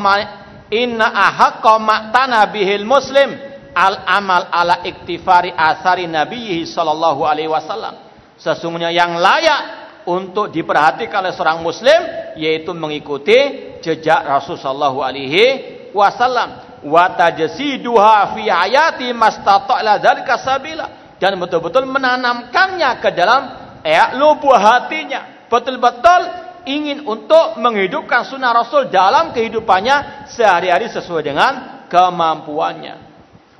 inna ahaqqa ma'tana bihil muslim. Al amal ala iktifari asari nabiyhi sallallahu alaihi wasallam. Sesungguhnya yang layak untuk diperhatikan oleh seorang muslim yaitu mengikuti jejak Rasul sallallahu alaihi wasallam. Wa tajsiduha fi hayati mastata'la dzalika sabila. Dan betul-betul menanamkannya ke dalam ya lubuk hatinya. Betul-betul ingin untuk menghidupkan sunnah Rasul dalam kehidupannya sehari-hari sesuai dengan kemampuannya.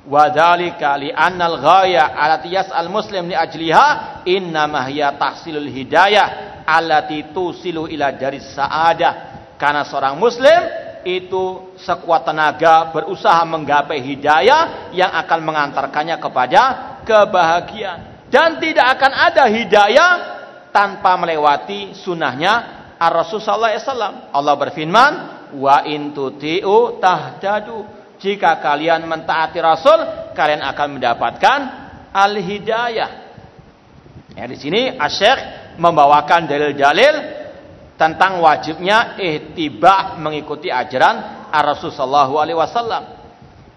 Wadhalika li'annal ghaya alati yas'al muslim li ajliha innama hiya tahsilul hidayah allati tusilu ila dari sa'adah. Karena seorang muslim itu sekuat tenaga berusaha menggapai hidayah yang akan mengantarkannya kepada kebahagiaan. Dan tidak akan ada hidayah tanpa melewati sunnahnya Ar-Rasul sallallahu alaihi wasallam. Allah berfirman, "Wa in tuti'u tahtadu." Jika kalian mentaati Rasul, kalian akan mendapatkan al-hidayah. Ya, di sini Asyik membawakan dalil-dalil tentang wajibnya ihtiba mengikuti ajaran Rasul sallallahu alaihi wasallam.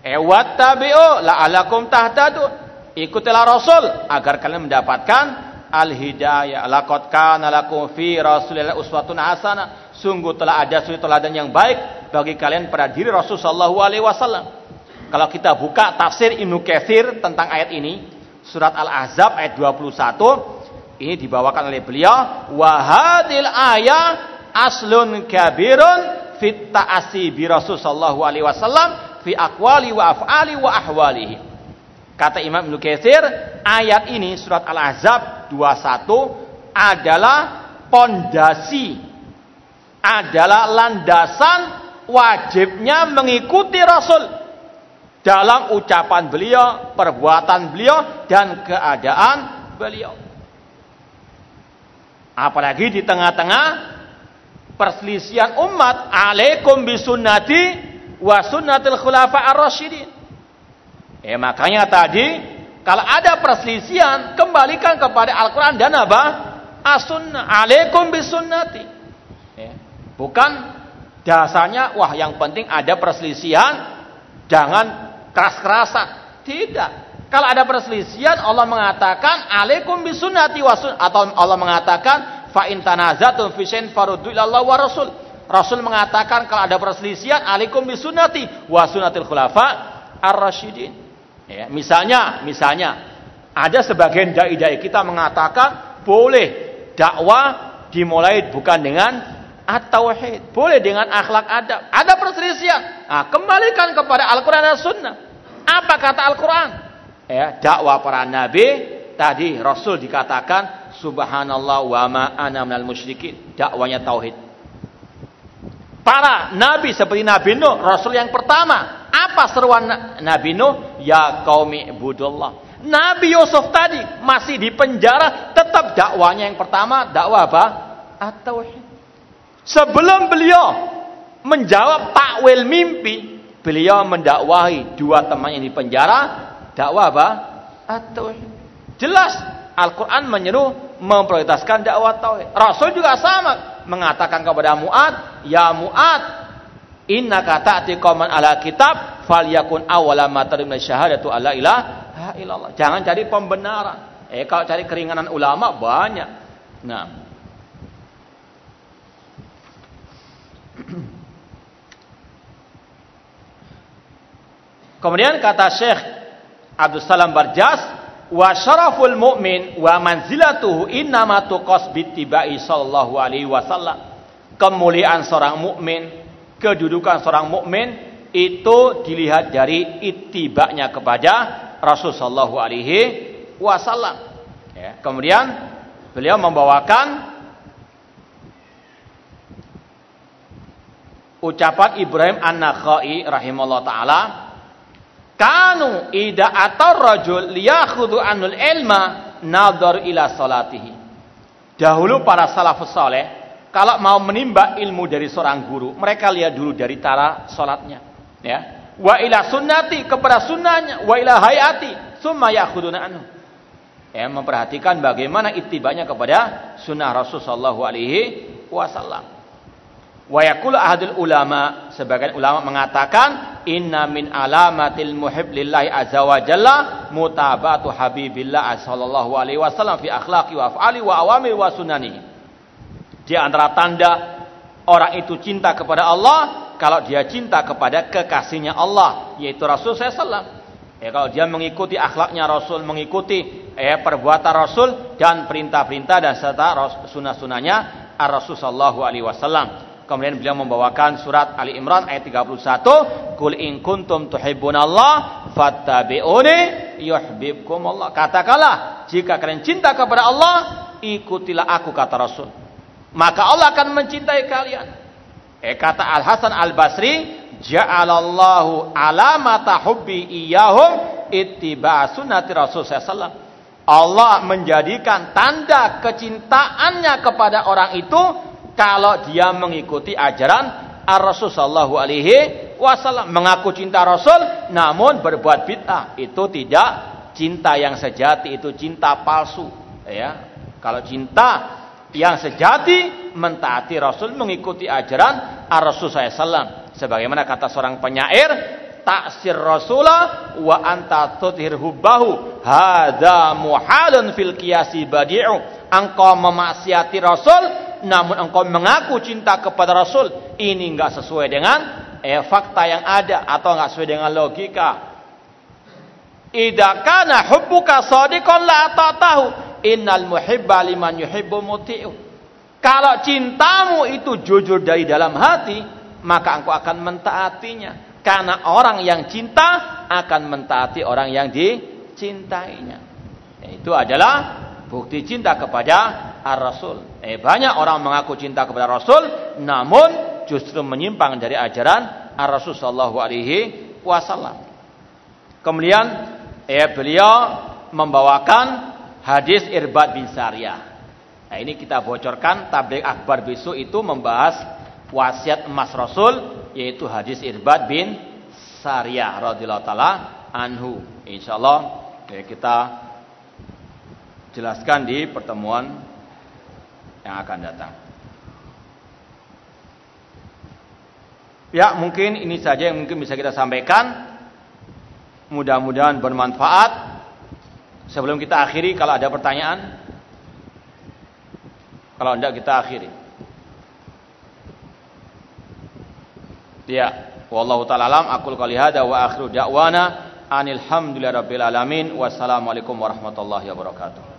Eh wattabi'u la'alakum tahtadun. Ikutilah Rasul agar kalian mendapatkan al-hidayah. Laqad kana lakum fi Rasulillah uswatun hasanah. Sungguh telah ada suri teladan yang baik bagi kalian pada diri Rasul sallallahu alaihi wasallam. Kalau kita buka tafsir Ibnu Katsir tentang ayat ini, surat Al-Ahzab ayat 21, ini dibawakan oleh beliau, wa hadil ayat aslun kabirun fit ta'asi bi Rasul sallallahu alaihi wasallam fi aqwali wa af'ali wa ahwalihi. Kata Imam Ibnu Katsir, ayat ini surat Al-Ahzab 21 adalah pondasi adalah landasan wajibnya mengikuti Rasul dalam ucapan beliau, perbuatan beliau dan keadaan beliau. Apalagi di tengah-tengah perselisihan umat, alaikum bisunnati wa sunnatil khulafa ar-rasyidin. Eh makanya tadi kalau ada perselisihan kembalikan kepada Al-Qur'an dan apa? As-sunnah. Alaikum bisunnati. Eh, bukan dasarnya wah yang penting ada perselisihan jangan keras-kerasan. Tidak. Kalau ada perselisihan Allah mengatakan alaikum bisunnati wasun atau Allah mengatakan fa in tanazatum fi syai'in faruddu ila wa Rasul. Rasul mengatakan kalau ada perselisihan alaikum bisunnati wa sunnatil khulafa ar-rasyidin. Ya, misalnya, misalnya ada sebagian dai-dai kita mengatakan boleh dakwah dimulai bukan dengan at-tauhid, boleh dengan akhlak adab. Ada perselisihan. Nah, kembalikan kepada Al-Qur'an dan Sunnah. Apa kata Al-Qur'an? Ya, dakwah para nabi tadi Rasul dikatakan subhanallah wa ma ana minal musyrikin. Dakwanya tauhid. Para nabi seperti Nabi Nuh, Rasul yang pertama apa seruan Nabi Nuh? Ya kaumi ibudullah. Nabi Yusuf tadi masih di penjara, tetap dakwanya yang pertama dakwah apa? At-tauhid. Sebelum beliau menjawab takwil mimpi, beliau mendakwahi dua temannya di penjara, dakwah apa? At-tauhid. Jelas Al-Quran menyeru memprioritaskan dakwah tauhid. Rasul juga sama mengatakan kepada Mu'ad, ya Mu'ad, Inna kata qauman ala kitab falyakun awwala ma tarimna syahadatu alla ilaha illallah. Jangan cari pembenaran. Eh kalau cari keringanan ulama banyak. Nah. Kemudian kata Syekh Abdul Salam Barjas, wa syaraful mu'min wa manzilatuhu innama tuqas bittibai sallallahu alaihi wasallam. Kemuliaan seorang mukmin kedudukan seorang mukmin itu dilihat dari itibaknya kepada Rasul sallallahu alaihi wasallam. Ya, kemudian beliau membawakan ucapan Ibrahim An-Nakhai rahimahullah taala kanu ida atar rajul liyakhudhu anul ilma nadhar ila salatihi dahulu para salafus saleh kalau mau menimba ilmu dari seorang guru, mereka lihat dulu dari cara sholatnya. Ya. Wa ila sunnati kepada sunnahnya, wa ila hayati, summa yakhuduna anhu. Ya, memperhatikan bagaimana itibanya kepada sunnah Rasul sallallahu alaihi wasallam. Wa yaqulu ahadul ulama, sebagian ulama mengatakan inna min alamatil muhib lillahi azza wa jalla mutabatu habibillah sallallahu alaihi wasallam fi akhlaqi wa af'ali wa awamir wa sunanihi. Di antara tanda orang itu cinta kepada Allah kalau dia cinta kepada kekasihnya Allah yaitu Rasul SAW. Ya, kalau dia mengikuti akhlaknya Rasul, mengikuti eh, perbuatan Rasul dan perintah-perintah dan serta sunnah-sunnahnya Rasul Sallallahu Alaihi Wasallam. Kemudian beliau membawakan surat Ali Imran ayat 31, "Qul in kuntum tuhibbunallah fattabi'uni yuhibbukumullah." Katakanlah, jika kalian cinta kepada Allah, ikutilah aku kata Rasul maka Allah akan mencintai kalian. Eh kata Al Hasan Al Basri, ja'alallahu alamata hubbi iyahum ittiba sunnati Rasul sallallahu Allah menjadikan tanda kecintaannya kepada orang itu kalau dia mengikuti ajaran Ar-Rasul sallallahu alaihi wasallam. Mengaku cinta Rasul namun berbuat bid'ah. Itu tidak cinta yang sejati itu cinta palsu. Ya kalau cinta yang sejati mentaati Rasul mengikuti ajaran Ar-Rasul SAW sebagaimana kata seorang penyair taksir Rasulah wa anta tudhir hubbahu. Hadza muhalun fil qiyasi badi'u. Engkau memaksiati Rasul namun engkau mengaku cinta kepada Rasul. Ini enggak sesuai dengan eh, fakta yang ada atau enggak sesuai dengan logika. Idza kana hubbuka shadiqan la ta'tahu innal muhibba liman yuhibbu muti'u kalau cintamu itu jujur dari dalam hati maka engkau akan mentaatinya karena orang yang cinta akan mentaati orang yang dicintainya itu adalah bukti cinta kepada Ar-Rasul. Eh, banyak orang mengaku cinta kepada Rasul, namun justru menyimpang dari ajaran Ar-Rasul Shallallahu Alaihi Wasallam. Kemudian, eh, beliau membawakan hadis Irbad bin Sariyah. Nah, ini kita bocorkan tablik akbar besok itu membahas wasiat emas Rasul yaitu hadis Irbad bin Sariyah radhiyallahu taala anhu. Insyaallah eh, kita jelaskan di pertemuan yang akan datang. Ya, mungkin ini saja yang mungkin bisa kita sampaikan. Mudah-mudahan bermanfaat. Sebelum kita akhiri, kalau ada pertanyaan, kalau tidak kita akhiri. Ya, wallahu taala alam aqul qali hada wa akhiru da'wana anil hamdulillahi rabbil alamin wassalamualaikum warahmatullahi wabarakatuh.